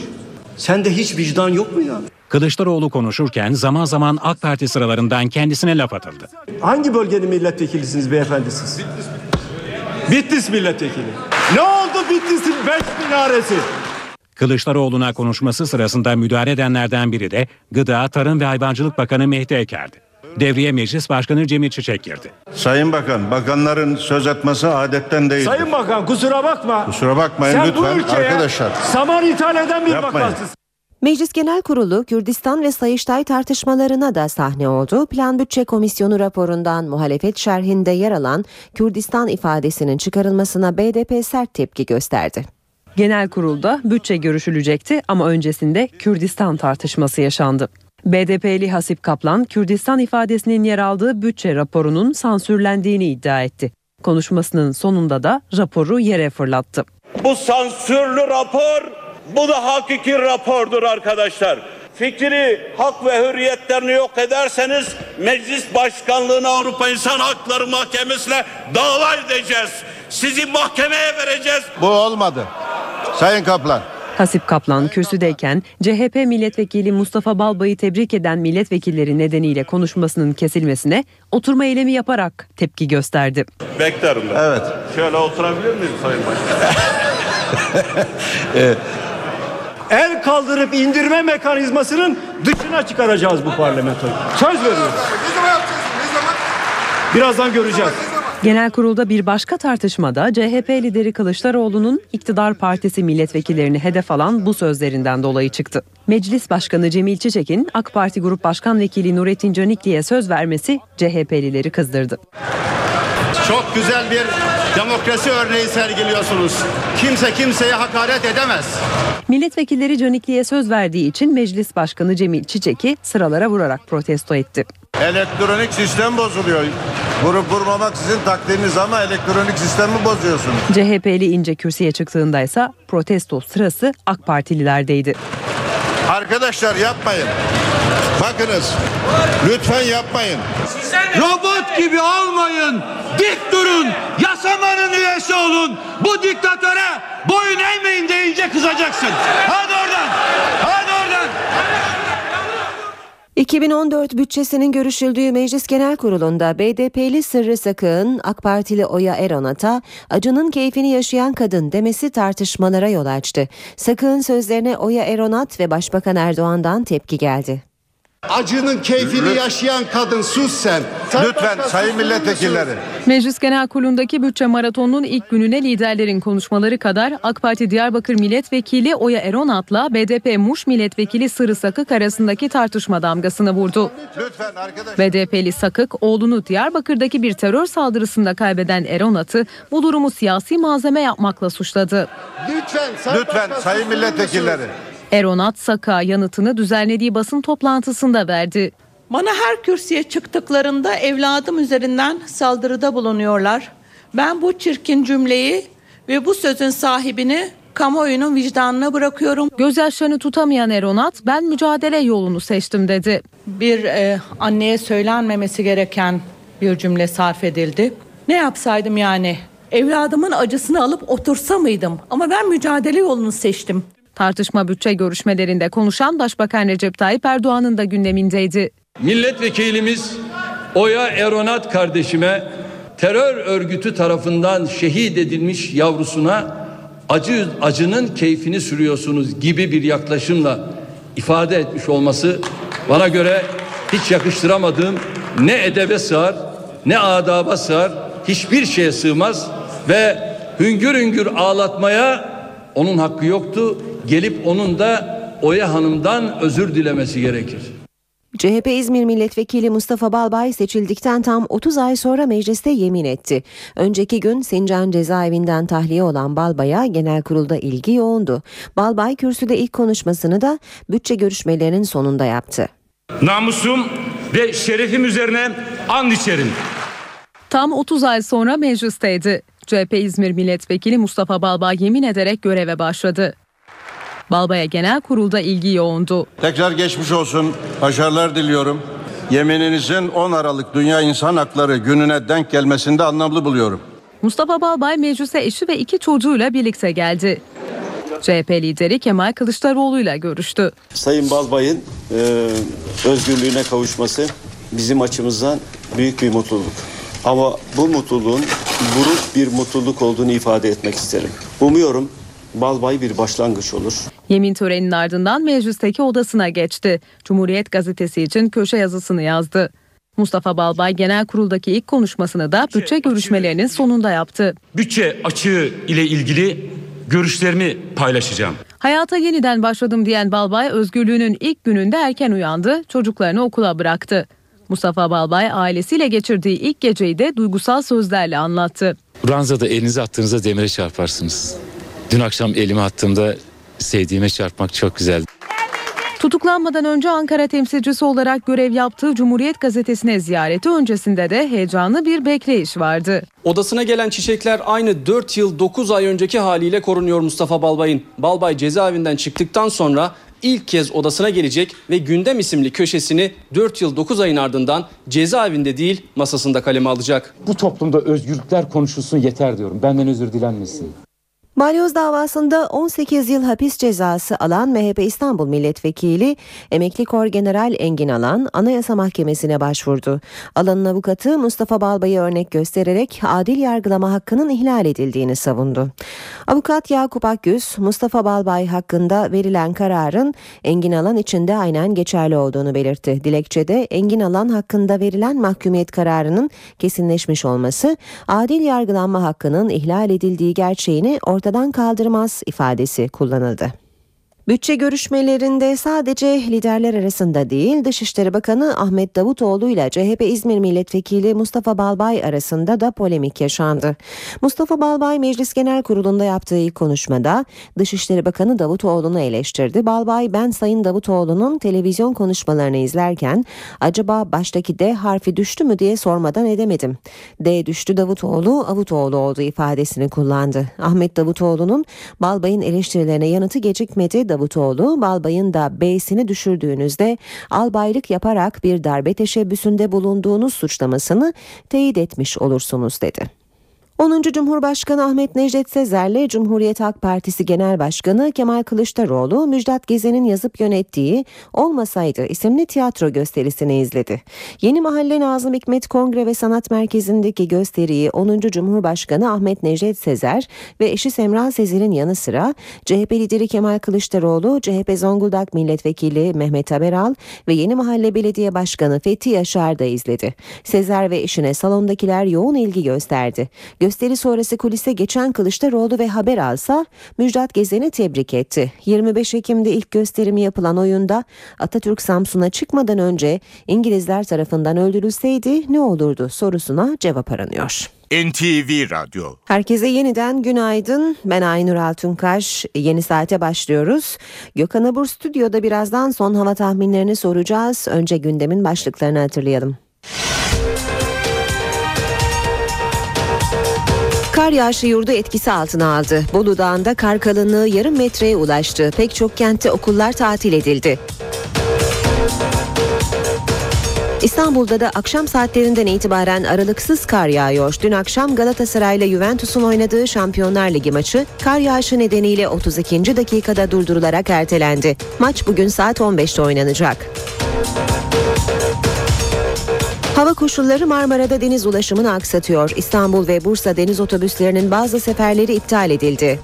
Sende hiç vicdan yok mu ya? Kılıçdaroğlu konuşurken zaman zaman AK Parti sıralarından kendisine laf atıldı. Hangi bölgenin milletvekilisiniz beyefendi siz? Bitlis milletvekili. Ne oldu Bitlis'in beş minaresi? Kılıçdaroğlu'na konuşması sırasında müdahale edenlerden biri de Gıda, Tarım ve Hayvancılık Bakanı Mehdi Eker'di. Devreye Meclis Başkanı Cemil Çiçek girdi. Sayın Bakan, bakanların söz etmesi adetten değildir. Sayın Bakan kusura bakma. Kusura bakmayın Sen lütfen bu ülkeye arkadaşlar. saman ithal eden bir Yapmayın. bakansın. Meclis Genel Kurulu Kürdistan ve Sayıştay tartışmalarına da sahne oldu. Plan Bütçe Komisyonu raporundan muhalefet şerhinde yer alan Kürdistan ifadesinin çıkarılmasına BDP sert tepki gösterdi. Genel kurulda bütçe görüşülecekti ama öncesinde Kürdistan tartışması yaşandı. BDP'li Hasip Kaplan, Kürdistan ifadesinin yer aldığı bütçe raporunun sansürlendiğini iddia etti. Konuşmasının sonunda da raporu yere fırlattı. Bu sansürlü rapor, bu da hakiki rapordur arkadaşlar. Fikri, hak ve hürriyetlerini yok ederseniz meclis başkanlığına Avrupa İnsan Hakları Mahkemesi'ne dava edeceğiz. Sizi mahkemeye vereceğiz. Bu olmadı. Sayın Kaplan. Hasip Kaplan kürsüdeyken CHP milletvekili Mustafa Balbay'ı tebrik eden milletvekilleri nedeniyle konuşmasının kesilmesine oturma eylemi yaparak tepki gösterdi. Beklerim ben. Evet. Şöyle oturabilir miyim Sayın Başkan? [LAUGHS] El kaldırıp indirme mekanizmasının dışına çıkaracağız bu parlamentoyu. Söz veriyoruz. Birazdan göreceğiz. Genel kurulda bir başka tartışmada CHP lideri Kılıçdaroğlu'nun iktidar partisi milletvekillerini hedef alan bu sözlerinden dolayı çıktı. Meclis Başkanı Cemil Çiçek'in AK Parti Grup Başkan Vekili Nurettin Canikli'ye söz vermesi CHP'lileri kızdırdı. Çok güzel bir demokrasi örneği sergiliyorsunuz. Kimse kimseye hakaret edemez. Milletvekilleri Canikli'ye söz verdiği için Meclis Başkanı Cemil Çiçek'i sıralara vurarak protesto etti. Elektronik sistem bozuluyor. Vurup vurmamak sizin takdiriniz ama elektronik sistemi bozuyorsunuz. CHP'li ince kürsüye çıktığında ise protesto sırası AK Partililerdeydi. Arkadaşlar yapmayın. Bakınız. Lütfen yapmayın. Robot gibi olmayın. Dik durun. Yasamanın üyesi olun. Bu diktatöre boyun eğmeyin deyince kızacaksın. Hadi oradan. Hadi oradan. 2014 bütçesinin görüşüldüğü Meclis Genel Kurulu'nda BDP'li Sırrı Sakık'ın AK Partili Oya Eronat'a acının keyfini yaşayan kadın demesi tartışmalara yol açtı. Sakık'ın sözlerine Oya Eronat ve Başbakan Erdoğan'dan tepki geldi. Acının keyfini yaşayan kadın sus sen. Sen Lütfen sayın milletvekilleri. Meclis Genel Kurulu'ndaki bütçe maratonunun ilk gününe liderlerin konuşmaları kadar AK Parti Diyarbakır Milletvekili Oya Eronat'la BDP Muş Milletvekili Sırrı Sakık arasındaki tartışma damgasını vurdu. BDP'li Sakık, oğlunu Diyarbakır'daki bir terör saldırısında kaybeden Eronat'ı bu durumu siyasi malzeme yapmakla suçladı. Lütfen, sen Lütfen sayın milletvekilleri. Eronat Sakık'a yanıtını düzenlediği basın toplantısında verdi. Bana her kürsüye çıktıklarında evladım üzerinden saldırıda bulunuyorlar. Ben bu çirkin cümleyi ve bu sözün sahibini kamuoyunun vicdanına bırakıyorum. Gözyaşlarını tutamayan Eronat, ben mücadele yolunu seçtim dedi. Bir e, anneye söylenmemesi gereken bir cümle sarf edildi. Ne yapsaydım yani? Evladımın acısını alıp otursa mıydım? Ama ben mücadele yolunu seçtim. Tartışma bütçe görüşmelerinde konuşan Başbakan Recep Tayyip Erdoğan'ın da gündemindeydi. Milletvekilimiz Oya Eronat kardeşime terör örgütü tarafından şehit edilmiş yavrusuna acı acının keyfini sürüyorsunuz gibi bir yaklaşımla ifade etmiş olması bana göre hiç yakıştıramadığım ne edebe sığar ne adaba sığar hiçbir şeye sığmaz ve hüngür hüngür ağlatmaya onun hakkı yoktu. Gelip onun da Oya Hanım'dan özür dilemesi gerekir. CHP İzmir Milletvekili Mustafa Balbay seçildikten tam 30 ay sonra mecliste yemin etti. Önceki gün Sincan cezaevinden tahliye olan Balbay'a genel kurulda ilgi yoğundu. Balbay kürsüde ilk konuşmasını da bütçe görüşmelerinin sonunda yaptı. Namusum ve şerefim üzerine and içerim. Tam 30 ay sonra meclisteydi. CHP İzmir Milletvekili Mustafa Balbay yemin ederek göreve başladı. Balbay'a genel kurulda ilgi yoğundu. Tekrar geçmiş olsun. Başarılar diliyorum. Yemininizin 10 Aralık Dünya İnsan Hakları gününe denk gelmesinde anlamlı buluyorum. Mustafa Balbay meclise eşi ve iki çocuğuyla birlikte geldi. CHP lideri Kemal Kılıçdaroğlu'yla görüştü. Sayın Balbay'ın e, özgürlüğüne kavuşması bizim açımızdan büyük bir mutluluk. Ama bu mutluluğun buruk bir mutluluk olduğunu ifade etmek isterim. Umuyorum Balbay bir başlangıç olur. Yemin töreninin ardından meclisteki odasına geçti. Cumhuriyet gazetesi için köşe yazısını yazdı. Mustafa Balbay genel kuruldaki ilk konuşmasını da bütçe görüşmelerinin sonunda yaptı. Bütçe açığı ile ilgili görüşlerimi paylaşacağım. Hayata yeniden başladım diyen Balbay özgürlüğünün ilk gününde erken uyandı, çocuklarını okula bıraktı. Mustafa Balbay ailesiyle geçirdiği ilk geceyi de duygusal sözlerle anlattı. Ranzada elinizi attığınızda demire çarparsınız. Dün akşam elimi attığımda sevdiğime çarpmak çok güzeldi. Tutuklanmadan önce Ankara temsilcisi olarak görev yaptığı Cumhuriyet Gazetesi'ne ziyareti öncesinde de heyecanlı bir bekleyiş vardı. Odasına gelen çiçekler aynı 4 yıl 9 ay önceki haliyle korunuyor Mustafa Balbay'ın. Balbay cezaevinden çıktıktan sonra ilk kez odasına gelecek ve Gündem isimli köşesini 4 yıl 9 ayın ardından cezaevinde değil masasında kaleme alacak. Bu toplumda özgürlükler konuşulsun yeter diyorum. Benden özür dilenmesin. Balyoz davasında 18 yıl hapis cezası alan MHP İstanbul Milletvekili emekli kor general Engin Alan Anayasa Mahkemesi'ne başvurdu. Alan'ın avukatı Mustafa Balbay'ı örnek göstererek adil yargılama hakkının ihlal edildiğini savundu. Avukat Yakup Akgüz, Mustafa Balbay hakkında verilen kararın Engin Alan için de aynen geçerli olduğunu belirtti. Dilekçede Engin Alan hakkında verilen mahkumiyet kararının kesinleşmiş olması, adil yargılanma hakkının ihlal edildiği gerçeğini ortadan kaldırmaz ifadesi kullanıldı. Bütçe görüşmelerinde sadece liderler arasında değil Dışişleri Bakanı Ahmet Davutoğlu ile CHP İzmir Milletvekili Mustafa Balbay arasında da polemik yaşandı. Mustafa Balbay Meclis Genel Kurulu'nda yaptığı ilk konuşmada Dışişleri Bakanı Davutoğlu'nu eleştirdi. Balbay ben Sayın Davutoğlu'nun televizyon konuşmalarını izlerken acaba baştaki D harfi düştü mü diye sormadan edemedim. D düştü Davutoğlu Avutoğlu oldu ifadesini kullandı. Ahmet Davutoğlu'nun Balbay'ın eleştirilerine yanıtı gecikmedi. Davutoğlu, Balbay'ın da B'sini düşürdüğünüzde albaylık yaparak bir darbe teşebbüsünde bulunduğunuz suçlamasını teyit etmiş olursunuz dedi. 10. Cumhurbaşkanı Ahmet Necdet Sezer'le Cumhuriyet Halk Partisi Genel Başkanı Kemal Kılıçdaroğlu Müjdat Gezen'in yazıp yönettiği Olmasaydı isimli tiyatro gösterisini izledi. Yeni Mahalle Nazım Hikmet Kongre ve Sanat Merkezi'ndeki gösteriyi 10. Cumhurbaşkanı Ahmet Necdet Sezer ve eşi Semra Sezer'in yanı sıra CHP lideri Kemal Kılıçdaroğlu, CHP Zonguldak Milletvekili Mehmet Haberal ve Yeni Mahalle Belediye Başkanı Fethi Yaşar da izledi. Sezer ve eşine salondakiler yoğun ilgi gösterdi. Gösteri sonrası kulise geçen Kılıçdaroğlu ve haber alsa Müjdat Gezen'i tebrik etti. 25 Ekim'de ilk gösterimi yapılan oyunda Atatürk Samsun'a çıkmadan önce İngilizler tarafından öldürülseydi ne olurdu sorusuna cevap aranıyor. NTV Radyo Herkese yeniden günaydın. Ben Aynur Altunkaş. Yeni saate başlıyoruz. Gökhan Abur stüdyoda birazdan son hava tahminlerini soracağız. Önce gündemin başlıklarını hatırlayalım. Kar yağışı yurdu etkisi altına aldı. Bolu Dağı'nda kar kalınlığı yarım metreye ulaştı. Pek çok kentte okullar tatil edildi. İstanbul'da da akşam saatlerinden itibaren aralıksız kar yağıyor. Dün akşam Galatasaray ile Juventus'un oynadığı Şampiyonlar Ligi maçı kar yağışı nedeniyle 32. dakikada durdurularak ertelendi. Maç bugün saat 15'te oynanacak. Hava koşulları Marmara'da deniz ulaşımını aksatıyor. İstanbul ve Bursa deniz otobüslerinin bazı seferleri iptal edildi.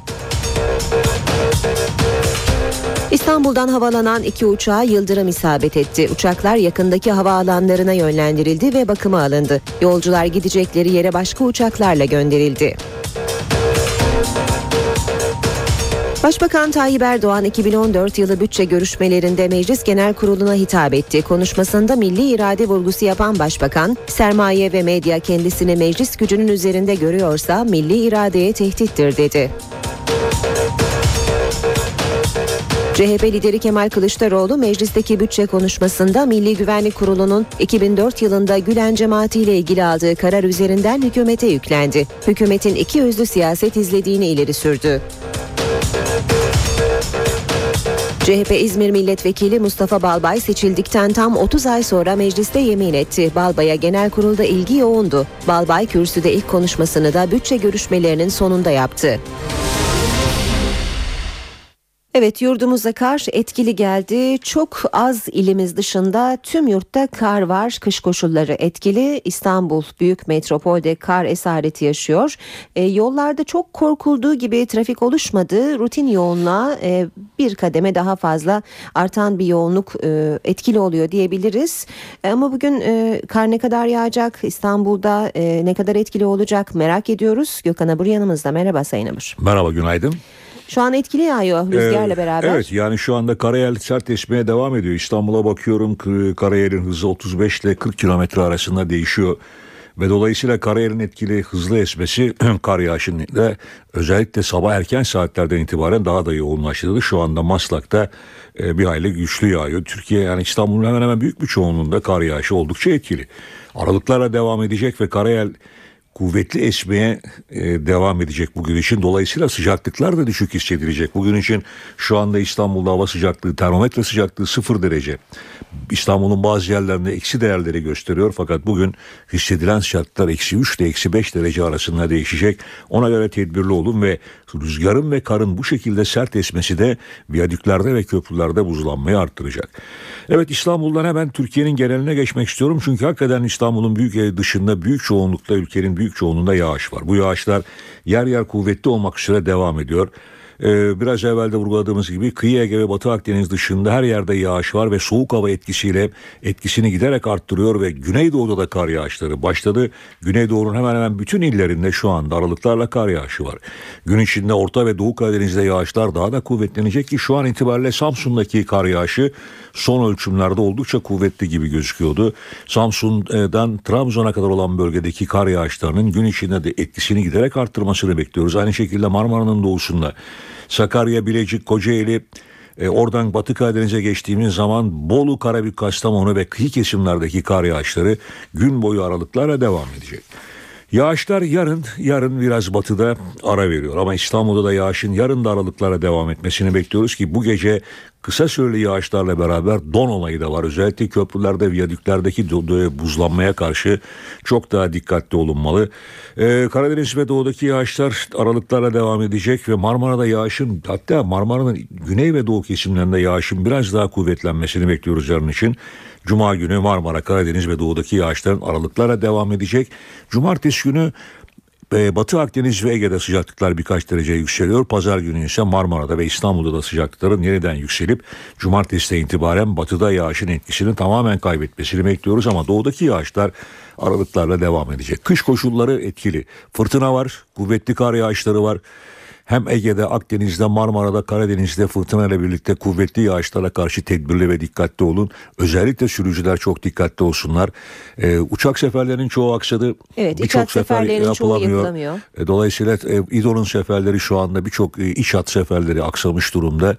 İstanbul'dan havalanan iki uçağa yıldırım isabet etti. Uçaklar yakındaki havaalanlarına yönlendirildi ve bakıma alındı. Yolcular gidecekleri yere başka uçaklarla gönderildi. Başbakan Tayyip Erdoğan 2014 yılı bütçe görüşmelerinde Meclis Genel Kurulu'na hitap etti. Konuşmasında milli irade vurgusu yapan başbakan, sermaye ve medya kendisini meclis gücünün üzerinde görüyorsa milli iradeye tehdittir dedi. CHP lideri Kemal Kılıçdaroğlu meclisteki bütçe konuşmasında Milli Güvenlik Kurulu'nun 2004 yılında Gülen cemaati ile ilgili aldığı karar üzerinden hükümete yüklendi. Hükümetin iki yüzlü siyaset izlediğini ileri sürdü. CHP İzmir Milletvekili Mustafa Balbay seçildikten tam 30 ay sonra mecliste yemin etti. Balbay'a genel kurulda ilgi yoğundu. Balbay kürsüde ilk konuşmasını da bütçe görüşmelerinin sonunda yaptı. Evet yurdumuza kar etkili geldi. Çok az ilimiz dışında tüm yurtta kar var. Kış koşulları etkili. İstanbul büyük metropolde kar esareti yaşıyor. E, yollarda çok korkulduğu gibi trafik oluşmadı. Rutin yoğunluğa e, bir kademe daha fazla artan bir yoğunluk e, etkili oluyor diyebiliriz. E, ama bugün e, kar ne kadar yağacak? İstanbul'da e, ne kadar etkili olacak merak ediyoruz. Gökhan Abur yanımızda. Merhaba Sayın Abur. Merhaba günaydın. Şu an etkili yağıyor rüzgarla Ee, beraber. Evet yani şu anda karayel sert esmeye devam ediyor. İstanbul'a bakıyorum karayelin hızı 35 ile 40 kilometre arasında değişiyor. Ve dolayısıyla karayelin etkili hızlı esmesi [CLEARS THROAT] kar yağışının özellikle sabah erken saatlerden itibaren daha da yoğunlaştırdı. Şu anda Maslak'ta e, bir hayli güçlü yağıyor. Türkiye yani İstanbul'un hemen hemen büyük bir çoğunluğunda kar yağışı oldukça etkili. Aralıklarla devam edecek ve karayel kuvvetli esmeye e, devam edecek bugün için. Dolayısıyla sıcaklıklar da düşük hissedilecek. Bugün için şu anda İstanbul'da hava sıcaklığı, termometre sıcaklığı sıfır derece. İstanbul'un bazı yerlerinde eksi değerleri gösteriyor. Fakat bugün hissedilen sıcaklıklar eksi 3 ile eksi 5 derece arasında değişecek. Ona göre tedbirli olun ve rüzgarın ve karın bu şekilde sert esmesi de viyadüklerde ve köprülerde buzlanmayı arttıracak. Evet İstanbul'dan hemen Türkiye'nin geneline geçmek istiyorum. Çünkü hakikaten İstanbul'un büyük dışında büyük çoğunlukta ülkenin büyük çoğunluğunda yağış var. Bu yağışlar yer yer kuvvetli olmak üzere devam ediyor. Ee, biraz evvel de vurguladığımız gibi kıyı Ege ve Batı Akdeniz dışında her yerde yağış var ve soğuk hava etkisiyle etkisini giderek arttırıyor ve Güneydoğu'da da kar yağışları başladı. Güneydoğu'nun hemen hemen bütün illerinde şu anda aralıklarla kar yağışı var. Gün içinde Orta ve Doğu Karadeniz'de yağışlar daha da kuvvetlenecek ki şu an itibariyle Samsun'daki kar yağışı son ölçümlerde oldukça kuvvetli gibi gözüküyordu. Samsun'dan Trabzon'a kadar olan bölgedeki kar yağışlarının gün içinde de etkisini giderek arttırmasını bekliyoruz. Aynı şekilde Marmara'nın doğusunda Sakarya, Bilecik, Kocaeli, e, oradan Batı Karadeniz'e geçtiğimiz zaman Bolu, Karabük, Kastamonu ve kıyı kesimlerdeki kar yağışları gün boyu aralıklarla devam edecek. Yağışlar yarın, yarın biraz batıda ara veriyor ama İstanbul'da da yağışın yarın da aralıklara devam etmesini bekliyoruz ki bu gece kısa süreli yağışlarla beraber don olayı da var. Özellikle köprülerde, viyadüklerdeki buzlanmaya karşı çok daha dikkatli olunmalı. Ee, Karadeniz ve doğudaki yağışlar aralıklarla devam edecek ve Marmara'da yağışın hatta Marmara'nın güney ve doğu kesimlerinde yağışın biraz daha kuvvetlenmesini bekliyoruz yarın için. Cuma günü Marmara, Karadeniz ve doğudaki yağışların aralıklarla devam edecek. Cumartesi günü Batı Akdeniz ve Ege'de sıcaklıklar birkaç derece yükseliyor. Pazar günü ise Marmara'da ve İstanbul'da da sıcaklıkların yeniden yükselip cumartesiden itibaren batıda yağışın etkisini tamamen kaybetmesini bekliyoruz ama doğudaki yağışlar aralıklarla devam edecek. Kış koşulları etkili. Fırtına var, kuvvetli kar yağışları var. Hem Ege'de, Akdeniz'de, Marmara'da, Karadeniz'de fırtına ile birlikte kuvvetli yağışlara karşı tedbirli ve dikkatli olun. Özellikle sürücüler çok dikkatli olsunlar. Ee, uçak seferlerinin çoğu aksadı. Evet, Birçok uçak seferlerinin çoğu yapılamıyor. E, Dolayısıyla e, İDO'nun seferleri şu anda birçok e, iç hat seferleri aksamış durumda.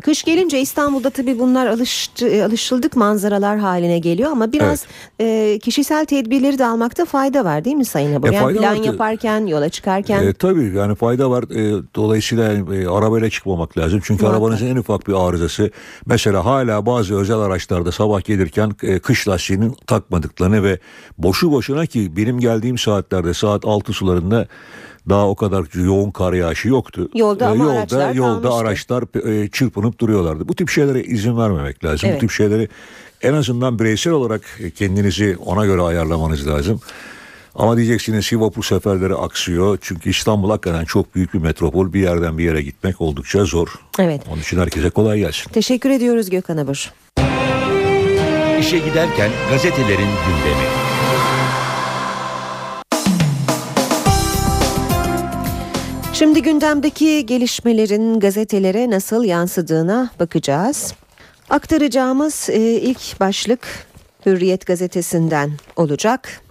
Kış gelince İstanbul'da tabii bunlar alıştı, e, alışıldık manzaralar haline geliyor ama biraz e, kişisel tedbirleri de almakta fayda var değil mi Sayın Abur? E, yani plan var. yaparken, yola çıkarken. E, tabii yani fayda var. E, dolayısıyla e, arabayla çıkmamak lazım. Çünkü Muhakkak. arabanızın en ufak bir arızası. Mesela hala bazı özel araçlarda sabah gelirken e, kış lastiğinin takmadıklarını ve boşu boşuna ki benim geldiğim saatlerde saat 6 sularında daha o kadar yoğun kar yağışı yoktu. Yolda ama yolda, araçlar yolda kalmıştı. araçlar e, çırpınıp duruyorlardı. Bu tip şeylere izin vermemek lazım. Evet. Bu tip şeyleri en azından bireysel olarak kendinizi ona göre ayarlamanız lazım. Ama diyeceksiniz ki vapur seferleri aksıyor. Çünkü İstanbul hakikaten çok büyük bir metropol. Bir yerden bir yere gitmek oldukça zor. Evet. Onun için herkese kolay gelsin. Teşekkür ediyoruz Gökhan Abur. İşe giderken gazetelerin gündemi. Şimdi gündemdeki gelişmelerin gazetelere nasıl yansıdığına bakacağız. Aktaracağımız e, ilk başlık Hürriyet gazetesinden olacak.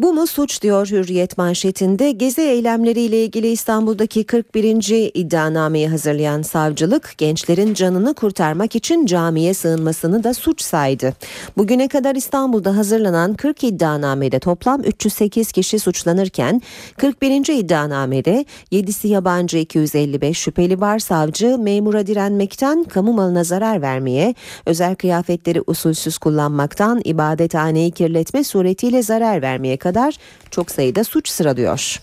Bu mu suç diyor Hürriyet manşetinde gezi eylemleriyle ilgili İstanbul'daki 41. iddianameyi hazırlayan savcılık gençlerin canını kurtarmak için camiye sığınmasını da suç saydı. Bugüne kadar İstanbul'da hazırlanan 40 iddianamede toplam 308 kişi suçlanırken 41. iddianamede 7'si yabancı 255 şüpheli var savcı memura direnmekten kamu malına zarar vermeye özel kıyafetleri usulsüz kullanmaktan ibadethaneyi kirletme suretiyle zarar vermeye kadar çok sayıda suç sıralıyor.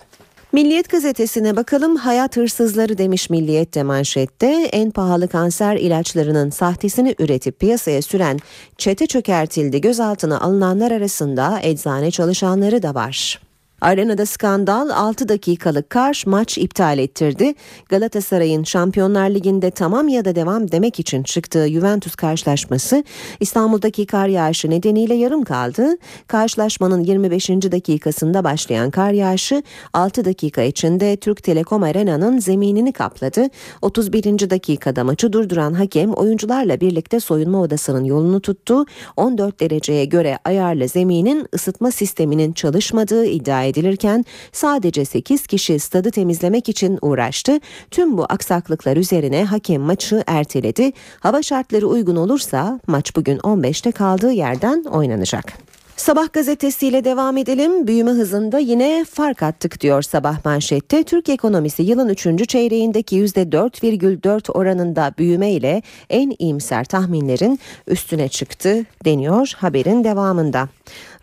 Milliyet gazetesine bakalım hayat hırsızları demiş Milliyet de manşette en pahalı kanser ilaçlarının sahtesini üretip piyasaya süren çete çökertildi gözaltına alınanlar arasında eczane çalışanları da var. Arenada skandal 6 dakikalık kar maç iptal ettirdi. Galatasaray'ın Şampiyonlar Ligi'nde tamam ya da devam demek için çıktığı Juventus karşılaşması İstanbul'daki kar yağışı nedeniyle yarım kaldı. Karşılaşmanın 25. dakikasında başlayan kar yağışı 6 dakika içinde Türk Telekom Arena'nın zeminini kapladı. 31. dakikada maçı durduran hakem oyuncularla birlikte soyunma odasının yolunu tuttu. 14 dereceye göre ayarlı zeminin ısıtma sisteminin çalışmadığı iddia edilirken sadece 8 kişi stadı temizlemek için uğraştı. Tüm bu aksaklıklar üzerine hakem maçı erteledi. Hava şartları uygun olursa maç bugün 15'te kaldığı yerden oynanacak. Sabah gazetesiyle devam edelim. Büyüme hızında yine fark attık diyor sabah manşette. Türk ekonomisi yılın 3. çeyreğindeki %4,4 oranında büyüme ile en iyimser tahminlerin üstüne çıktı deniyor haberin devamında.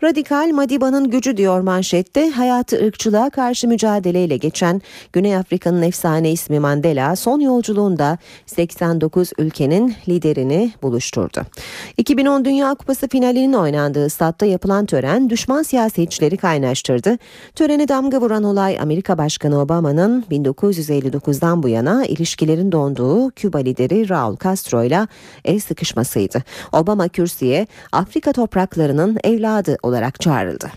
Radikal Madiba'nın gücü diyor manşette hayatı ırkçılığa karşı mücadeleyle geçen Güney Afrika'nın efsane ismi Mandela son yolculuğunda 89 ülkenin liderini buluşturdu. 2010 Dünya Kupası finalinin oynandığı statta yapılan tören düşman siyasetçileri kaynaştırdı. Törene damga vuran olay Amerika Başkanı Obama'nın 1959'dan bu yana ilişkilerin donduğu Küba lideri Raul Castro ile el sıkışmasıydı. Obama kürsüye Afrika topraklarının evladı olarak çağrıldı.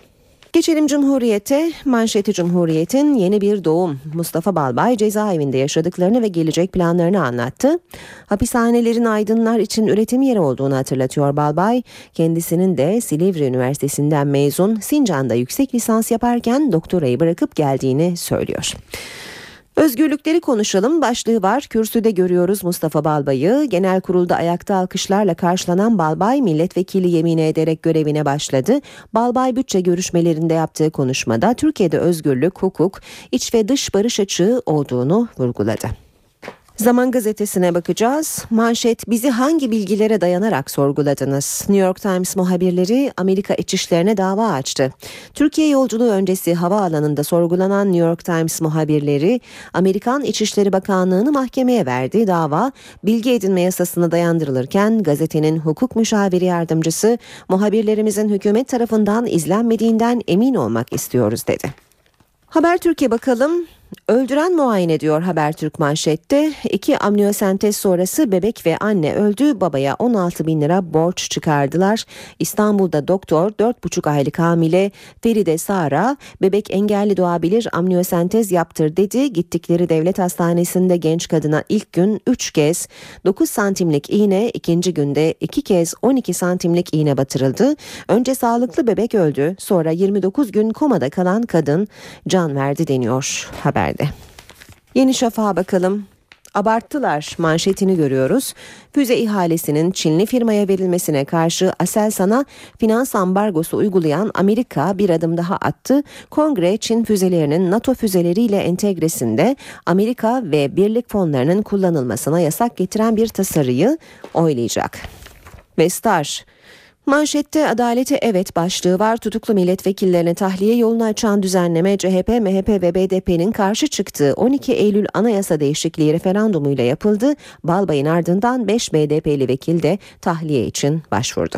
Geçelim Cumhuriyet'e. Manşeti Cumhuriyet'in yeni bir doğum. Mustafa Balbay cezaevinde yaşadıklarını ve gelecek planlarını anlattı. Hapishanelerin aydınlar için üretim yeri olduğunu hatırlatıyor Balbay. Kendisinin de Silivri Üniversitesi'nden mezun Sincan'da yüksek lisans yaparken doktorayı bırakıp geldiğini söylüyor. Özgürlükleri konuşalım başlığı var. Kürsüde görüyoruz Mustafa Balbay'ı. Genel kurulda ayakta alkışlarla karşılanan Balbay milletvekili yemini ederek görevine başladı. Balbay bütçe görüşmelerinde yaptığı konuşmada Türkiye'de özgürlük, hukuk, iç ve dış barış açığı olduğunu vurguladı. Zaman gazetesine bakacağız. Manşet bizi hangi bilgilere dayanarak sorguladınız? New York Times muhabirleri Amerika içişlerine dava açtı. Türkiye yolculuğu öncesi havaalanında sorgulanan New York Times muhabirleri Amerikan İçişleri Bakanlığı'nı mahkemeye verdi. Dava bilgi edinme yasasına dayandırılırken gazetenin hukuk müşaviri yardımcısı muhabirlerimizin hükümet tarafından izlenmediğinden emin olmak istiyoruz dedi. Haber Türkiye bakalım. Öldüren muayene diyor Habertürk manşette. İki amniyosentez sonrası bebek ve anne öldü. Babaya 16 bin lira borç çıkardılar. İstanbul'da doktor 4,5 aylık hamile Feride Sara bebek engelli doğabilir amniyosentez yaptır dedi. Gittikleri devlet hastanesinde genç kadına ilk gün 3 kez 9 santimlik iğne ikinci günde 2 kez 12 santimlik iğne batırıldı. Önce sağlıklı bebek öldü sonra 29 gün komada kalan kadın can verdi deniyor haberde. Yeni Şafak'a bakalım. Abarttılar manşetini görüyoruz. Füze ihalesinin Çinli firmaya verilmesine karşı Aselsan'a finans ambargosu uygulayan Amerika bir adım daha attı. Kongre Çin füzelerinin NATO füzeleriyle entegresinde Amerika ve birlik fonlarının kullanılmasına yasak getiren bir tasarıyı oylayacak. Ve Star Manşette adalete evet başlığı var. Tutuklu milletvekillerine tahliye yolunu açan düzenleme CHP, MHP ve BDP'nin karşı çıktığı 12 Eylül anayasa değişikliği referandumuyla yapıldı. Balbay'ın ardından 5 BDP'li vekil de tahliye için başvurdu.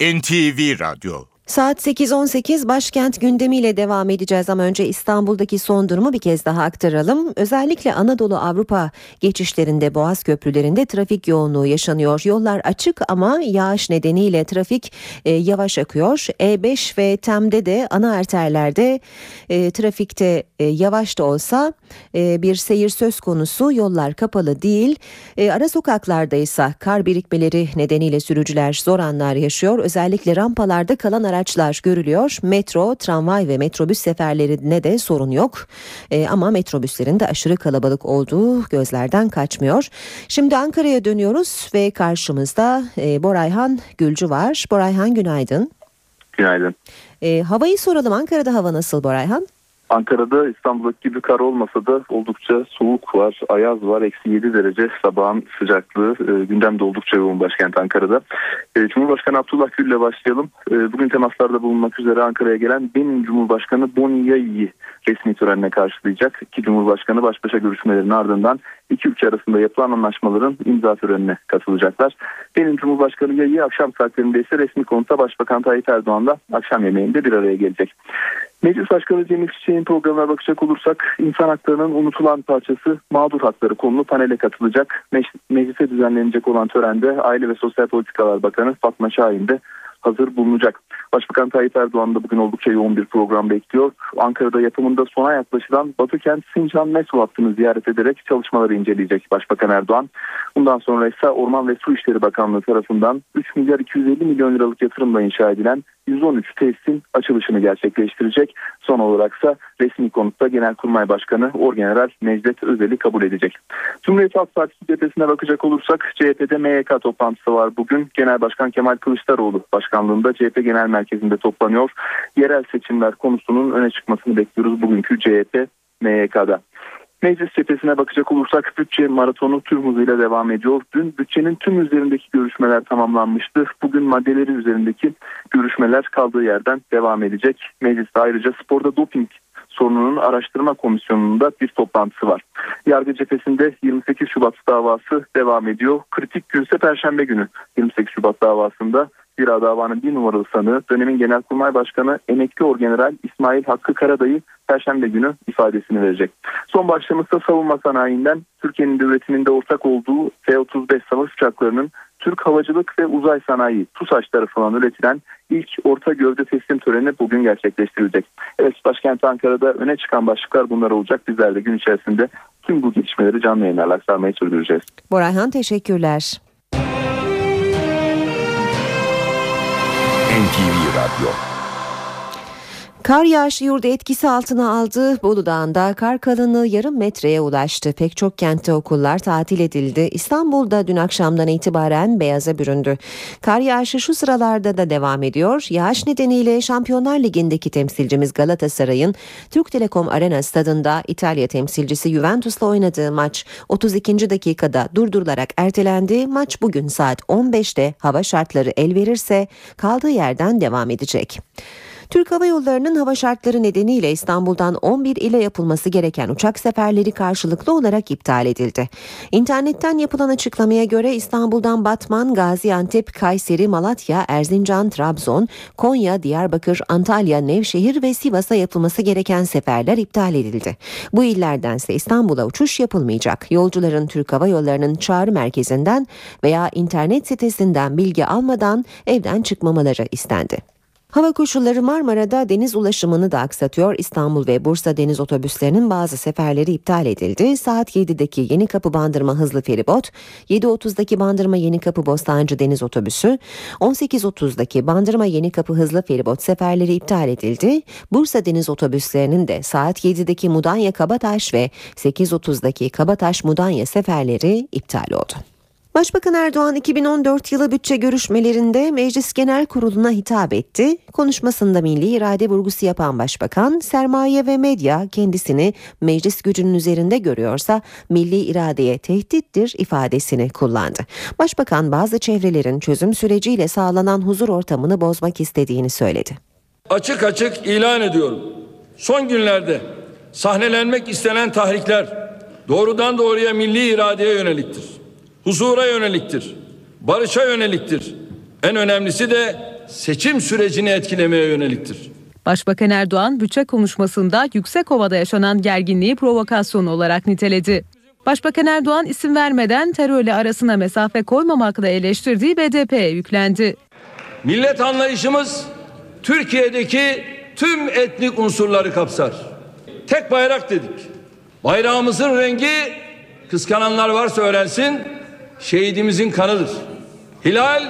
NTV Radyo Saat 8.18 başkent gündemiyle devam edeceğiz ama önce İstanbul'daki son durumu bir kez daha aktaralım. Özellikle Anadolu Avrupa geçişlerinde Boğaz köprülerinde trafik yoğunluğu yaşanıyor. Yollar açık ama yağış nedeniyle trafik e, yavaş akıyor. E5 ve TEM'de de ana arterlerde e, trafikte e, yavaş da olsa e, bir seyir söz konusu. Yollar kapalı değil. E, ara sokaklarda ise kar birikmeleri nedeniyle sürücüler zor anlar yaşıyor. Özellikle rampalarda kalan araçlar araçlar görülüyor. Metro, tramvay ve metrobüs seferlerine de sorun yok. E, ama metrobüslerin de aşırı kalabalık olduğu gözlerden kaçmıyor. Şimdi Ankara'ya dönüyoruz ve karşımızda e, Borayhan Gülcü var. Borayhan günaydın. Günaydın. E, havayı soralım. Ankara'da hava nasıl Borayhan? Ankara'da İstanbul'daki gibi kar olmasa da oldukça soğuk var, ayaz var. Eksi 7 derece sabahın sıcaklığı. E, gündemde oldukça yoğun başkent Ankara'da. E, Cumhurbaşkanı Abdullah Gül ile başlayalım. E, bugün temaslarda bulunmak üzere Ankara'ya gelen benim Cumhurbaşkanı Boni Yayi'yi resmi törenle karşılayacak. İki Cumhurbaşkanı baş başa görüşmelerinin ardından iki ülke arasında yapılan anlaşmaların imza törenine katılacaklar. Benim Cumhurbaşkanı Yayi akşam saatlerinde ise resmi konuta Başbakan Tayyip Erdoğan'la akşam yemeğinde bir araya gelecek. Meclis Başkanı Cemil Çiçek'in programına bakacak olursak insan haklarının unutulan parçası mağdur hakları konulu panele katılacak. Meclise düzenlenecek olan törende Aile ve Sosyal Politikalar Bakanı Fatma Şahin de hazır bulunacak. Başbakan Tayyip Erdoğan da bugün oldukça yoğun bir program bekliyor. Ankara'da yapımında sona yaklaşılan Batıkent Sincan metro hattını ziyaret ederek çalışmaları inceleyecek Başbakan Erdoğan. Bundan sonra ise Orman ve Su İşleri Bakanlığı tarafından 3 milyar 250 milyon liralık yatırımla inşa edilen 113 tesisin açılışını gerçekleştirecek. Son olarak ise resmi konutta Genelkurmay Başkanı Orgeneral Necdet Özel'i kabul edecek. Cumhuriyet Halk Partisi cephesine bakacak olursak CHP'de MYK toplantısı var bugün. Genel Başkan Kemal Kılıçdaroğlu başkanlığında CHP Genel Merkezi'nde toplanıyor. Yerel seçimler konusunun öne çıkmasını bekliyoruz bugünkü CHP MYK'da. Meclis cephesine bakacak olursak bütçe maratonu tüm hızıyla devam ediyor. Dün bütçenin tüm üzerindeki görüşmeler tamamlanmıştı. Bugün maddeleri üzerindeki görüşmeler kaldığı yerden devam edecek. Mecliste ayrıca sporda doping sorununun araştırma komisyonunda bir toplantısı var. Yargı cephesinde 28 Şubat davası devam ediyor. Kritik günse Perşembe günü 28 Şubat davasında Zira davanın bir numaralı sanığı dönemin Genelkurmay Başkanı emekli orgeneral İsmail Hakkı Karadayı Perşembe günü ifadesini verecek. Son başlığımızda savunma sanayinden Türkiye'nin üretiminde ortak olduğu F-35 savaş uçaklarının Türk Havacılık ve Uzay Sanayi TUSAŞ tarafından üretilen ilk orta gövde teslim töreni bugün gerçekleştirilecek. Evet başkent Ankara'da öne çıkan başlıklar bunlar olacak. Bizler de gün içerisinde tüm bu gelişmeleri canlı yayınlarla aktarmaya sürdüreceğiz. Borayhan teşekkürler. Radyo Kar yağışı yurdu etkisi altına aldı. Bolu Dağı'nda kar kalınlığı yarım metreye ulaştı. Pek çok kentte okullar tatil edildi. İstanbul'da dün akşamdan itibaren beyaza büründü. Kar yağışı şu sıralarda da devam ediyor. Yağış nedeniyle Şampiyonlar Ligi'ndeki temsilcimiz Galatasaray'ın Türk Telekom Arena stadında İtalya temsilcisi Juventus'la oynadığı maç 32. dakikada durdurularak ertelendi. Maç bugün saat 15'te hava şartları el verirse kaldığı yerden devam edecek. Türk Hava Yolları'nın hava şartları nedeniyle İstanbul'dan 11 ile yapılması gereken uçak seferleri karşılıklı olarak iptal edildi. İnternetten yapılan açıklamaya göre İstanbul'dan Batman, Gaziantep, Kayseri, Malatya, Erzincan, Trabzon, Konya, Diyarbakır, Antalya, Nevşehir ve Sivas'a yapılması gereken seferler iptal edildi. Bu illerdense İstanbul'a uçuş yapılmayacak. Yolcuların Türk Hava Yolları'nın çağrı merkezinden veya internet sitesinden bilgi almadan evden çıkmamaları istendi. Hava koşulları Marmara'da deniz ulaşımını da aksatıyor. İstanbul ve Bursa deniz otobüslerinin bazı seferleri iptal edildi. Saat 7'deki Yeni Kapı Bandırma hızlı feribot, 7.30'daki Bandırma Yeni Kapı Bostancı deniz otobüsü, 18.30'daki Bandırma Yeni Kapı hızlı feribot seferleri iptal edildi. Bursa deniz otobüslerinin de saat 7'deki Mudanya Kabataş ve 8.30'daki Kabataş Mudanya seferleri iptal oldu. Başbakan Erdoğan 2014 yılı bütçe görüşmelerinde Meclis Genel Kurulu'na hitap etti. Konuşmasında milli irade vurgusu yapan başbakan, sermaye ve medya kendisini meclis gücünün üzerinde görüyorsa milli iradeye tehdittir ifadesini kullandı. Başbakan bazı çevrelerin çözüm süreciyle sağlanan huzur ortamını bozmak istediğini söyledi. Açık açık ilan ediyorum. Son günlerde sahnelenmek istenen tahrikler doğrudan doğruya milli iradeye yöneliktir huzura yöneliktir, barışa yöneliktir. En önemlisi de seçim sürecini etkilemeye yöneliktir. Başbakan Erdoğan bütçe konuşmasında Yüksekova'da yaşanan gerginliği provokasyon olarak niteledi. Başbakan Erdoğan isim vermeden terörle arasına mesafe koymamakla eleştirdiği BDP'ye yüklendi. Millet anlayışımız Türkiye'deki tüm etnik unsurları kapsar. Tek bayrak dedik. Bayrağımızın rengi kıskananlar varsa öğrensin şehidimizin kanıdır. Hilal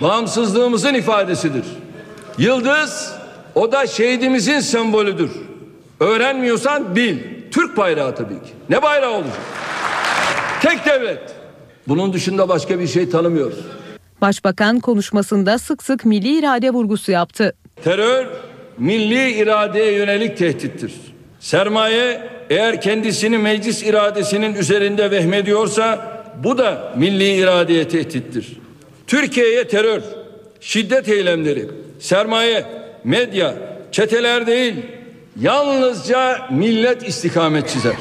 bağımsızlığımızın ifadesidir. Yıldız o da şehidimizin sembolüdür. Öğrenmiyorsan bil. Türk bayrağı tabii ki. Ne bayrağı olacak? Tek devlet. Bunun dışında başka bir şey tanımıyoruz. Başbakan konuşmasında sık sık milli irade vurgusu yaptı. Terör milli iradeye yönelik tehdittir. Sermaye eğer kendisini meclis iradesinin üzerinde vehmediyorsa bu da milli iradeye tehdittir. Türkiye'ye terör, şiddet eylemleri, sermaye, medya, çeteler değil, yalnızca millet istikamet çizer.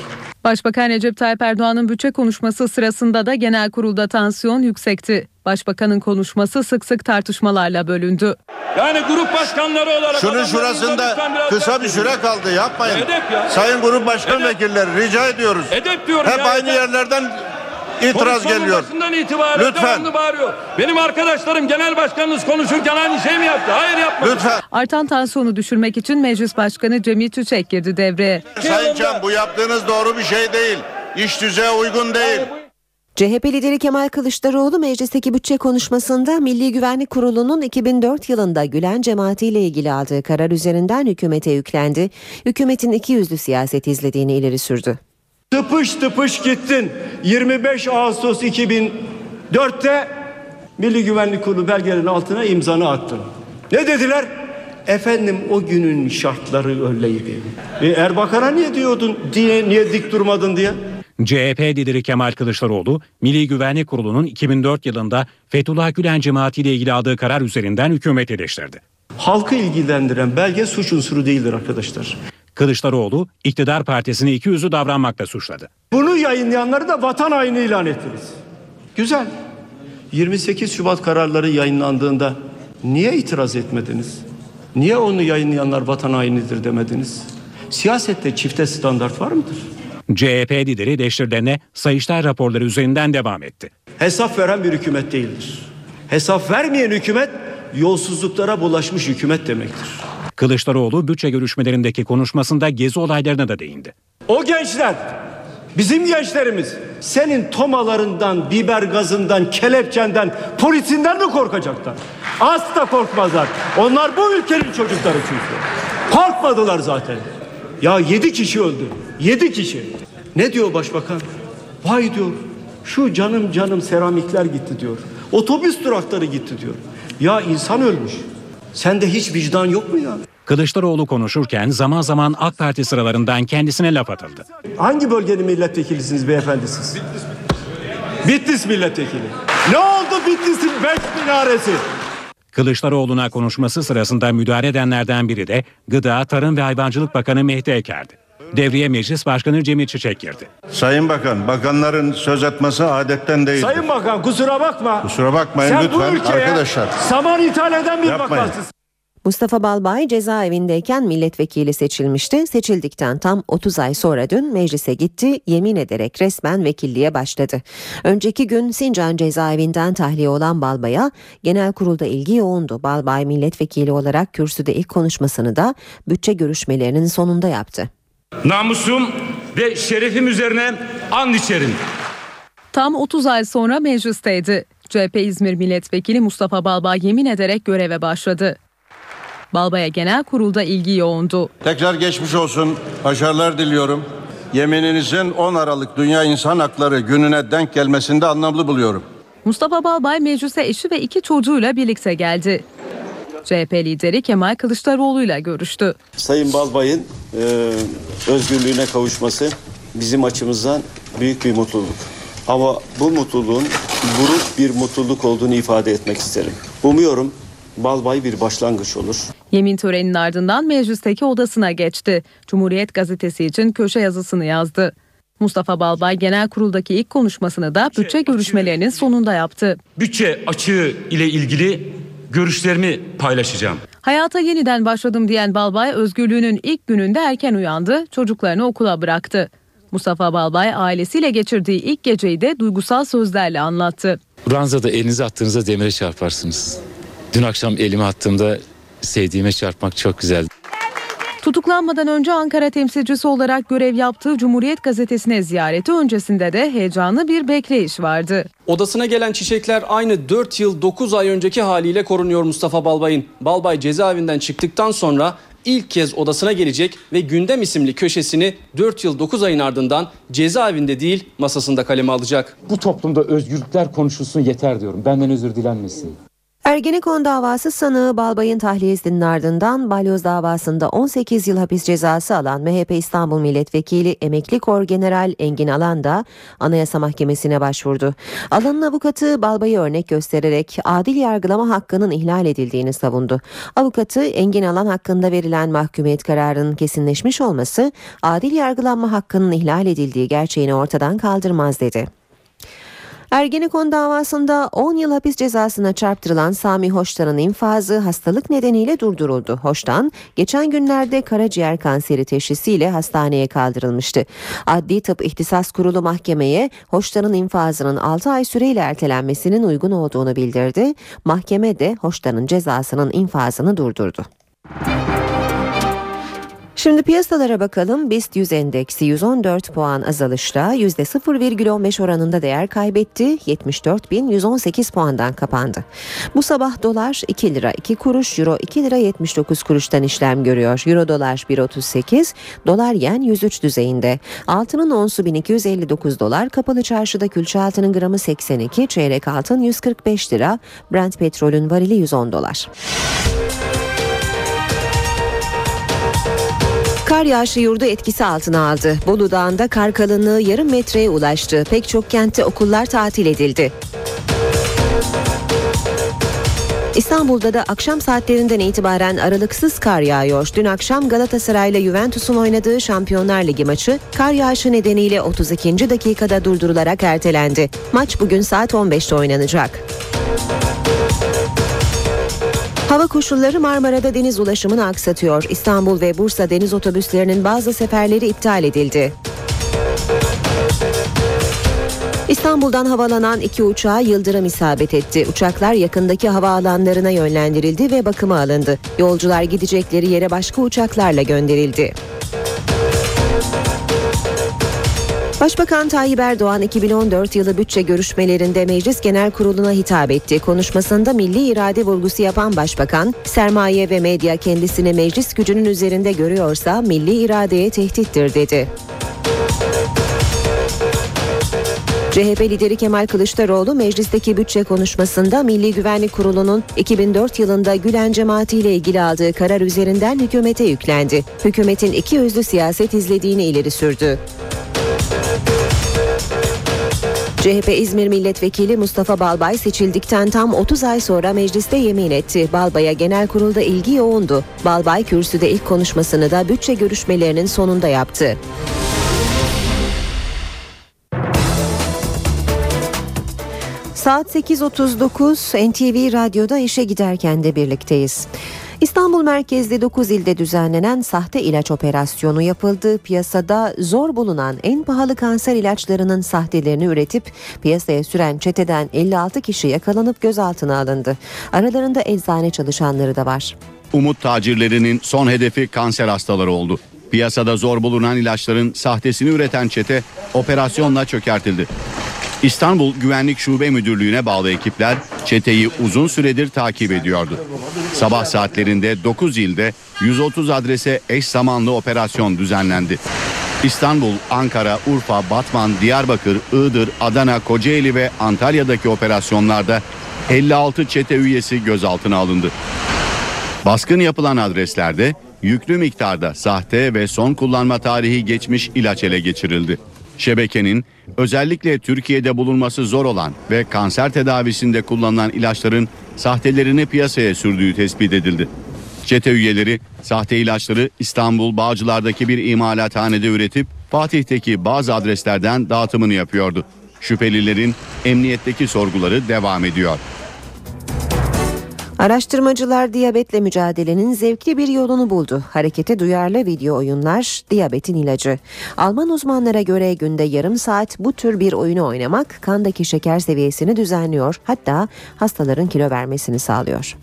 Başbakan Recep Tayyip Erdoğan'ın bütçe konuşması sırasında da genel kurulda tansiyon yüksekti. Başbakanın konuşması sık sık tartışmalarla bölündü. Yani grup başkanları olarak Şunun şurasında kısa bir süre kaldı yapmayın. Edep ya. Sayın grup başkan vekilleri rica ediyoruz. Edep diyorum Hep ya, aynı edep. yerlerden itiraz Konuşmanın geliyor. başından itibaren Lütfen. bağırıyor. Benim arkadaşlarım genel başkanınız konuşurken aynı şey mi yaptı? Hayır yapmadı. Lütfen. Artan tansiyonu düşürmek için Meclis Başkanı Cemil Tüçek girdi devreye. Sayın Can bu yaptığınız doğru bir şey değil. İş düzeye uygun değil. CHP lideri Kemal Kılıçdaroğlu meclisteki bütçe konuşmasında Milli Güvenlik Kurulu'nun 2004 yılında Gülen cemaatiyle ilgili aldığı karar üzerinden hükümete yüklendi. Hükümetin iki yüzlü siyaset izlediğini ileri sürdü. Tıpış tıpış gittin. 25 Ağustos 2004'te Milli Güvenlik Kurulu belgelerinin altına imzanı attın. Ne dediler? Efendim o günün şartları öyleydi. E Erbakan'a niye diyordun diye niye dik durmadın diye? CHP lideri Kemal Kılıçdaroğlu, Milli Güvenlik Kurulu'nun 2004 yılında Fethullah Gülen cemaatiyle ilgili aldığı karar üzerinden hükümet eleştirdi. Halkı ilgilendiren belge suç unsuru değildir arkadaşlar. Kılıçdaroğlu, iktidar partisini iki yüzlü davranmakla suçladı. Bunu yayınlayanları da vatan haini ilan ettiniz. Güzel. 28 Şubat kararları yayınlandığında niye itiraz etmediniz? Niye onu yayınlayanlar vatan hainidir demediniz? Siyasette çifte standart var mıdır? CHP lideri eleştirilerine Sayıştay raporları üzerinden devam etti. Hesap veren bir hükümet değildir. Hesap vermeyen hükümet yolsuzluklara bulaşmış hükümet demektir. Kılıçdaroğlu bütçe görüşmelerindeki konuşmasında gezi olaylarına da değindi. O gençler, bizim gençlerimiz senin tomalarından, biber gazından, kelepçenden, polisinden mi korkacaklar? Asla korkmazlar. Onlar bu ülkenin çocukları çünkü. Korkmadılar zaten. Ya yedi kişi öldü. Yedi kişi. Ne diyor başbakan? Vay diyor. Şu canım canım seramikler gitti diyor. Otobüs durakları gitti diyor. Ya insan ölmüş. Sende hiç vicdan yok mu ya? Kılıçdaroğlu konuşurken zaman zaman AK Parti sıralarından kendisine laf atıldı. Hangi bölgenin milletvekilisiniz beyefendi siz? Bitlis milletvekili. Ne oldu Bitlis'in beş minaresi? Kılıçdaroğlu'na konuşması sırasında müdahale edenlerden biri de Gıda, Tarım ve Hayvancılık Bakanı Mehdi Eker'di. Devreye Meclis Başkanı Cemil Çiçek girdi. Sayın Bakan, bakanların söz atması adetten değil. Sayın Bakan kusura bakma. Kusura bakmayın Sen lütfen bu ülkeye arkadaşlar. saman ithal eden bir Yapmayın. bakansın. Mustafa Balbay cezaevindeyken milletvekili seçilmişti. Seçildikten tam 30 ay sonra dün meclise gitti, yemin ederek resmen vekilliğe başladı. Önceki gün Sincan cezaevinden tahliye olan Balbay'a genel kurulda ilgi yoğundu. Balbay milletvekili olarak kürsüde ilk konuşmasını da bütçe görüşmelerinin sonunda yaptı. Namusum ve şerefim üzerine and içerim. Tam 30 ay sonra meclisteydi. CHP İzmir Milletvekili Mustafa Balbay yemin ederek göreve başladı. Balbay'a genel kurulda ilgi yoğundu. Tekrar geçmiş olsun, başarılar diliyorum. Yemininizin 10 Aralık Dünya İnsan Hakları gününe denk gelmesini de anlamlı buluyorum. Mustafa Balbay meclise eşi ve iki çocuğuyla birlikte geldi. CHP lideri Kemal Kılıçdaroğlu'yla görüştü. Sayın Balbay'ın e, özgürlüğüne kavuşması bizim açımızdan büyük bir mutluluk. Ama bu mutluluğun buruk bir mutluluk olduğunu ifade etmek isterim. Umuyorum Balbay bir başlangıç olur. Yemin töreninin ardından meclisteki odasına geçti. Cumhuriyet gazetesi için köşe yazısını yazdı. Mustafa Balbay genel kuruldaki ilk konuşmasını da bütçe görüşmelerinin sonunda yaptı. Bütçe açığı ile ilgili görüşlerimi paylaşacağım. Hayata yeniden başladım diyen Balbay özgürlüğünün ilk gününde erken uyandı, çocuklarını okula bıraktı. Mustafa Balbay ailesiyle geçirdiği ilk geceyi de duygusal sözlerle anlattı. Ranzada elinizi attığınızda demire çarparsınız. Dün akşam elimi attığımda sevdiğime çarpmak çok güzeldi. Tutuklanmadan önce Ankara temsilcisi olarak görev yaptığı Cumhuriyet Gazetesi'ne ziyareti öncesinde de heyecanlı bir bekleyiş vardı. Odasına gelen çiçekler aynı 4 yıl 9 ay önceki haliyle korunuyor Mustafa Balbay'ın. Balbay cezaevinden çıktıktan sonra ilk kez odasına gelecek ve Gündem isimli köşesini 4 yıl 9 ayın ardından cezaevinde değil masasında kaleme alacak. Bu toplumda özgürlükler konuşulsun yeter diyorum. Benden özür dilenmesin. Ergenekon davası sanığı Balbay'ın tahliyesinin ardından balyoz davasında 18 yıl hapis cezası alan MHP İstanbul Milletvekili Emekli Kor General Engin Alan da Anayasa Mahkemesi'ne başvurdu. Alan'ın avukatı Balbay'ı örnek göstererek adil yargılama hakkının ihlal edildiğini savundu. Avukatı Engin Alan hakkında verilen mahkumiyet kararının kesinleşmiş olması adil yargılanma hakkının ihlal edildiği gerçeğini ortadan kaldırmaz dedi. Ergenekon davasında 10 yıl hapis cezasına çarptırılan Sami Hoştan'ın infazı hastalık nedeniyle durduruldu. Hoştan geçen günlerde karaciğer kanseri teşhisiyle hastaneye kaldırılmıştı. Adli Tıp İhtisas Kurulu mahkemeye Hoştan'ın infazının 6 ay süreyle ertelenmesinin uygun olduğunu bildirdi. Mahkeme de Hoştan'ın cezasının infazını durdurdu. Şimdi piyasalara bakalım. BIST 100 endeksi 114 puan azalışla %0,15 oranında değer kaybetti. 74.118 puandan kapandı. Bu sabah dolar 2 lira 2 kuruş, euro 2 lira 79 kuruştan işlem görüyor. Euro dolar 1.38, dolar yen 103 düzeyinde. Altının onsu 1259 dolar, kapalı çarşıda külçe altının gramı 82, çeyrek altın 145 lira, Brent petrolün varili 110 dolar. Kar yağışı yurdu etkisi altına aldı. Bolu Dağı'nda kar kalınlığı yarım metreye ulaştı. Pek çok kentte okullar tatil edildi. İstanbul'da da akşam saatlerinden itibaren aralıksız kar yağıyor. Dün akşam Galatasaray ile Juventus'un oynadığı Şampiyonlar Ligi maçı kar yağışı nedeniyle 32. dakikada durdurularak ertelendi. Maç bugün saat 15'te oynanacak. Hava koşulları Marmara'da deniz ulaşımını aksatıyor. İstanbul ve Bursa deniz otobüslerinin bazı seferleri iptal edildi. İstanbul'dan havalanan iki uçağa yıldırım isabet etti. Uçaklar yakındaki havaalanlarına yönlendirildi ve bakıma alındı. Yolcular gidecekleri yere başka uçaklarla gönderildi. Başbakan Tayyip Erdoğan 2014 yılı bütçe görüşmelerinde Meclis Genel Kurulu'na hitap etti. Konuşmasında milli irade vurgusu yapan başbakan, sermaye ve medya kendisini meclis gücünün üzerinde görüyorsa milli iradeye tehdittir dedi. CHP lideri Kemal Kılıçdaroğlu meclisteki bütçe konuşmasında Milli Güvenlik Kurulu'nun 2004 yılında Gülen cemaati ile ilgili aldığı karar üzerinden hükümete yüklendi. Hükümetin iki yüzlü siyaset izlediğini ileri sürdü. CHP İzmir Milletvekili Mustafa Balbay seçildikten tam 30 ay sonra mecliste yemin etti. Balbay'a genel kurulda ilgi yoğundu. Balbay kürsüde ilk konuşmasını da bütçe görüşmelerinin sonunda yaptı. Saat 8.39 NTV Radyo'da işe giderken de birlikteyiz. İstanbul merkezli 9 ilde düzenlenen sahte ilaç operasyonu yapıldı. Piyasada zor bulunan en pahalı kanser ilaçlarının sahtelerini üretip piyasaya süren çeteden 56 kişi yakalanıp gözaltına alındı. Aralarında eczane çalışanları da var. Umut tacirlerinin son hedefi kanser hastaları oldu. Piyasada zor bulunan ilaçların sahtesini üreten çete operasyonla çökertildi. İstanbul Güvenlik Şube Müdürlüğü'ne bağlı ekipler çeteyi uzun süredir takip ediyordu. Sabah saatlerinde 9 ilde 130 adrese eş zamanlı operasyon düzenlendi. İstanbul, Ankara, Urfa, Batman, Diyarbakır, Iğdır, Adana, Kocaeli ve Antalya'daki operasyonlarda 56 çete üyesi gözaltına alındı. Baskın yapılan adreslerde yüklü miktarda sahte ve son kullanma tarihi geçmiş ilaç ele geçirildi. Şebekenin özellikle Türkiye'de bulunması zor olan ve kanser tedavisinde kullanılan ilaçların sahtelerini piyasaya sürdüğü tespit edildi. Çete üyeleri sahte ilaçları İstanbul Bağcılar'daki bir imalathanede üretip Fatih'teki bazı adreslerden dağıtımını yapıyordu. Şüphelilerin emniyetteki sorguları devam ediyor. Araştırmacılar diyabetle mücadelenin zevkli bir yolunu buldu. Harekete duyarlı video oyunlar diyabetin ilacı. Alman uzmanlara göre günde yarım saat bu tür bir oyunu oynamak kandaki şeker seviyesini düzenliyor. Hatta hastaların kilo vermesini sağlıyor.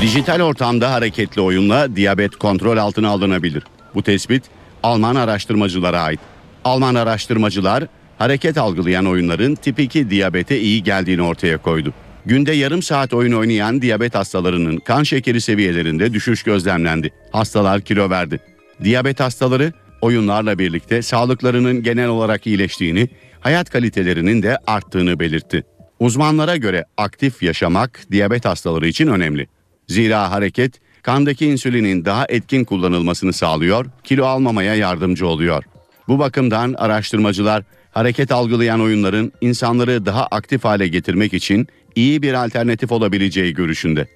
Dijital ortamda hareketli oyunla diyabet kontrol altına alınabilir. Bu tespit Alman araştırmacılara ait. Alman araştırmacılar hareket algılayan oyunların tip 2 diyabete iyi geldiğini ortaya koydu. Günde yarım saat oyun oynayan diyabet hastalarının kan şekeri seviyelerinde düşüş gözlemlendi. Hastalar kilo verdi. Diyabet hastaları oyunlarla birlikte sağlıklarının genel olarak iyileştiğini, hayat kalitelerinin de arttığını belirtti. Uzmanlara göre aktif yaşamak diyabet hastaları için önemli. Zira hareket kandaki insülinin daha etkin kullanılmasını sağlıyor, kilo almamaya yardımcı oluyor. Bu bakımdan araştırmacılar hareket algılayan oyunların insanları daha aktif hale getirmek için iyi bir alternatif olabileceği görüşünde.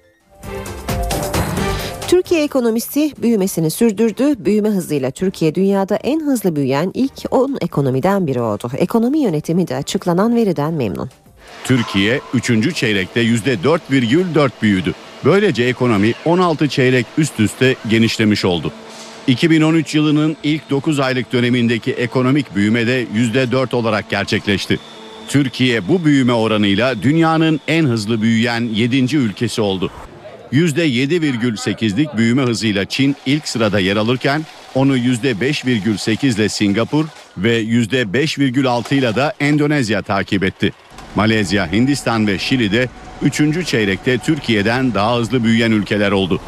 Türkiye ekonomisi büyümesini sürdürdü. Büyüme hızıyla Türkiye dünyada en hızlı büyüyen ilk 10 ekonomiden biri oldu. Ekonomi yönetimi de açıklanan veriden memnun. Türkiye 3. çeyrekte %4,4 büyüdü. Böylece ekonomi 16 çeyrek üst üste genişlemiş oldu. 2013 yılının ilk 9 aylık dönemindeki ekonomik büyüme de %4 olarak gerçekleşti. Türkiye bu büyüme oranıyla dünyanın en hızlı büyüyen 7. ülkesi oldu. %7,8'lik büyüme hızıyla Çin ilk sırada yer alırken onu %5,8 ile Singapur ve %5,6 ile da Endonezya takip etti. Malezya, Hindistan ve Şili de 3. çeyrekte Türkiye'den daha hızlı büyüyen ülkeler oldu.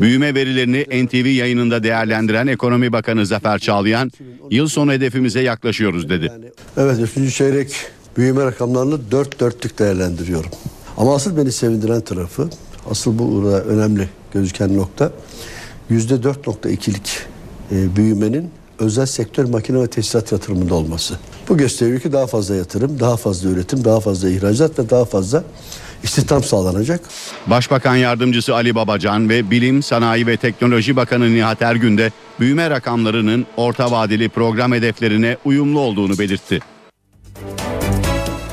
Büyüme verilerini NTV yayınında değerlendiren Ekonomi Bakanı Zafer Çağlayan, yıl sonu hedefimize yaklaşıyoruz dedi. Evet 3. çeyrek büyüme rakamlarını dört dörtlük değerlendiriyorum. Ama asıl beni sevindiren tarafı, asıl bu önemli gözüken nokta %4.2'lik e, büyümenin özel sektör makine ve tesisat yatırımında olması. Bu gösteriyor ki daha fazla yatırım, daha fazla üretim, daha fazla ihracat ve daha fazla istihdam sağlanacak. Başbakan Yardımcısı Ali Babacan ve Bilim, Sanayi ve Teknoloji Bakanı Nihat Ergün de büyüme rakamlarının orta vadeli program hedeflerine uyumlu olduğunu belirtti.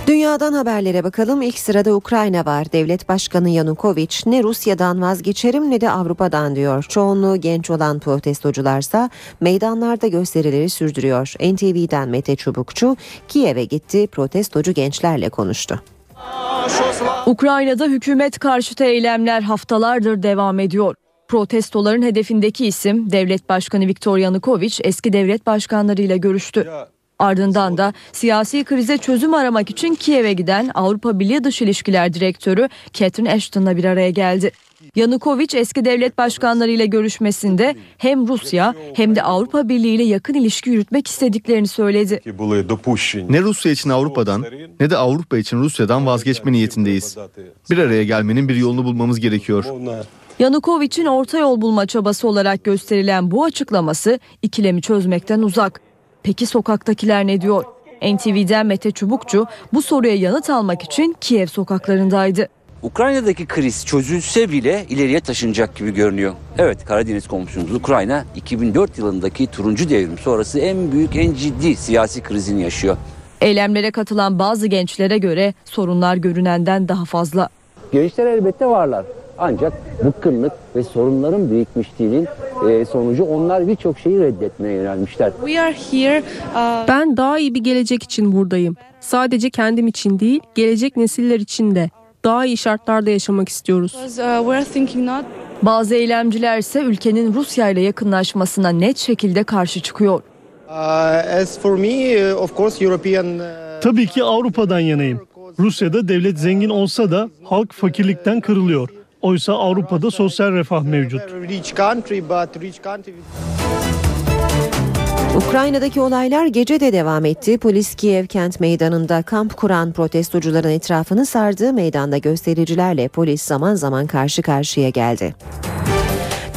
Dünyadan haberlere bakalım. İlk sırada Ukrayna var. Devlet Başkanı Yanukovych ne Rusya'dan vazgeçerim ne de Avrupa'dan diyor. Çoğunluğu genç olan protestocularsa meydanlarda gösterileri sürdürüyor. NTV'den Mete Çubukçu Kiev'e gitti. Protestocu gençlerle konuştu. Ukrayna'da hükümet karşıtı eylemler haftalardır devam ediyor. Protestoların hedefindeki isim devlet başkanı Viktor Yanukovych eski devlet başkanlarıyla görüştü. Ardından da siyasi krize çözüm aramak için Kiev'e giden Avrupa Birliği Dış İlişkiler Direktörü Catherine Ashton'la bir araya geldi. Yanukovych eski devlet başkanlarıyla görüşmesinde hem Rusya hem de Avrupa Birliği ile yakın ilişki yürütmek istediklerini söyledi. Ne Rusya için Avrupa'dan ne de Avrupa için Rusya'dan vazgeçme niyetindeyiz. Bir araya gelmenin bir yolunu bulmamız gerekiyor. Yanukovych'in orta yol bulma çabası olarak gösterilen bu açıklaması ikilemi çözmekten uzak. Peki sokaktakiler ne diyor? NTV'den Mete Çubukçu bu soruya yanıt almak için Kiev sokaklarındaydı. Ukrayna'daki kriz çözülse bile ileriye taşınacak gibi görünüyor. Evet Karadeniz komşumuz Ukrayna 2004 yılındaki turuncu devrim sonrası en büyük en ciddi siyasi krizini yaşıyor. Eylemlere katılan bazı gençlere göre sorunlar görünenden daha fazla. Gençler elbette varlar. Ancak bıkkınlık ve sorunların birikmişliğinin e, sonucu onlar birçok şeyi reddetmeye yönelmişler. Ben daha iyi bir gelecek için buradayım. Sadece kendim için değil, gelecek nesiller için de. Daha iyi şartlarda yaşamak istiyoruz. Bazı eylemciler ise ülkenin Rusya ile yakınlaşmasına net şekilde karşı çıkıyor. Tabii ki Avrupa'dan yanayım. Rusya'da devlet zengin olsa da halk fakirlikten kırılıyor. Oysa Avrupa'da sosyal refah mevcut. Ukrayna'daki olaylar gece de devam etti. Polis Kiev kent meydanında kamp kuran protestocuların etrafını sardığı meydanda göstericilerle polis zaman zaman karşı karşıya geldi.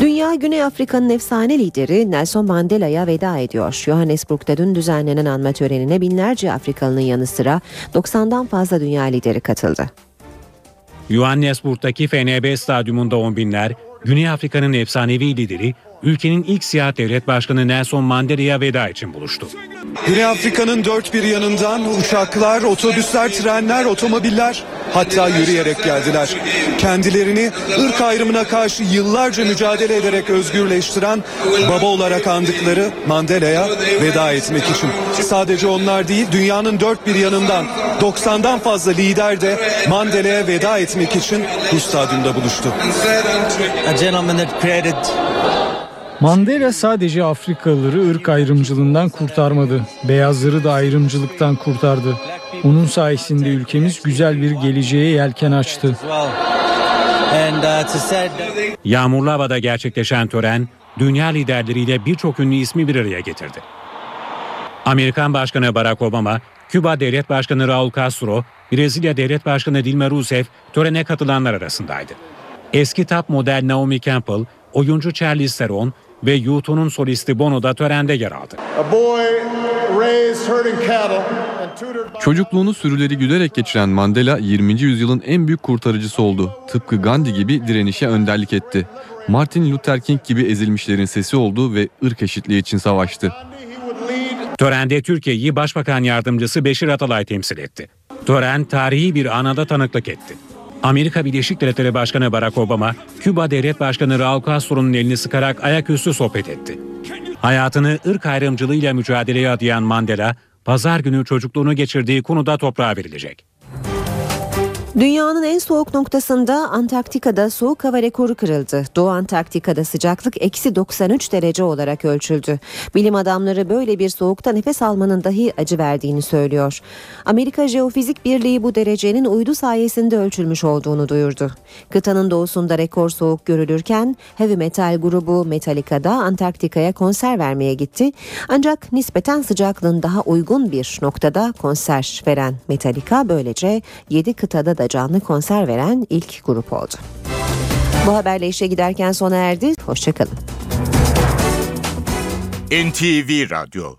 Dünya Güney Afrika'nın efsane lideri Nelson Mandela'ya veda ediyor. Johannesburg'da dün düzenlenen anma törenine binlerce Afrikalının yanı sıra 90'dan fazla dünya lideri katıldı. Johannesburg'daki FNB stadyumunda on binler Güney Afrika'nın efsanevi lideri ülkenin ilk siyah devlet başkanı Nelson Mandela'ya veda için buluştu. Güney Afrika'nın dört bir yanından uçaklar, otobüsler, trenler, otomobiller hatta yürüyerek geldiler. Kendilerini ırk ayrımına karşı yıllarca mücadele ederek özgürleştiren baba olarak andıkları Mandela'ya veda etmek için. Sadece onlar değil dünyanın dört bir yanından 90'dan fazla lider de Mandela'ya veda etmek için bu stadyumda buluştu. Mandela sadece Afrikalıları ırk ayrımcılığından kurtarmadı. Beyazları da ayrımcılıktan kurtardı. Onun sayesinde ülkemiz güzel bir geleceğe yelken açtı. Yağmurlu gerçekleşen tören dünya liderleriyle birçok ünlü ismi bir araya getirdi. Amerikan Başkanı Barack Obama, Küba Devlet Başkanı Raul Castro, Brezilya Devlet Başkanı Dilma Rousseff törene katılanlar arasındaydı. Eski top model Naomi Campbell, oyuncu Charlize Theron ve U2'nun solisti Bono da törende yer aldı. Çocukluğunu sürüleri gülerek geçiren Mandela 20. yüzyılın en büyük kurtarıcısı oldu. Tıpkı Gandhi gibi direnişe önderlik etti. Martin Luther King gibi ezilmişlerin sesi oldu ve ırk eşitliği için savaştı. Törende Türkiye'yi Başbakan Yardımcısı Beşir Atalay temsil etti. Tören tarihi bir anada tanıklık etti. Amerika Birleşik Devletleri Başkanı Barack Obama, Küba Devlet Başkanı Raul Castro'nun elini sıkarak ayaküstü sohbet etti. Hayatını ırk ayrımcılığıyla mücadeleye adayan Mandela, pazar günü çocukluğunu geçirdiği konuda toprağa verilecek. Dünyanın en soğuk noktasında Antarktika'da soğuk hava rekoru kırıldı. Doğu Antarktika'da sıcaklık eksi 93 derece olarak ölçüldü. Bilim adamları böyle bir soğukta nefes almanın dahi acı verdiğini söylüyor. Amerika Jeofizik Birliği bu derecenin uydu sayesinde ölçülmüş olduğunu duyurdu. Kıtanın doğusunda rekor soğuk görülürken heavy metal grubu Metallica'da Antarktika'ya konser vermeye gitti. Ancak nispeten sıcaklığın daha uygun bir noktada konser veren Metallica böylece 7 kıtada da canlı konser veren ilk grup oldu. Bu haberle işe giderken sona erdi. Hoşçakalın. NTV Radyo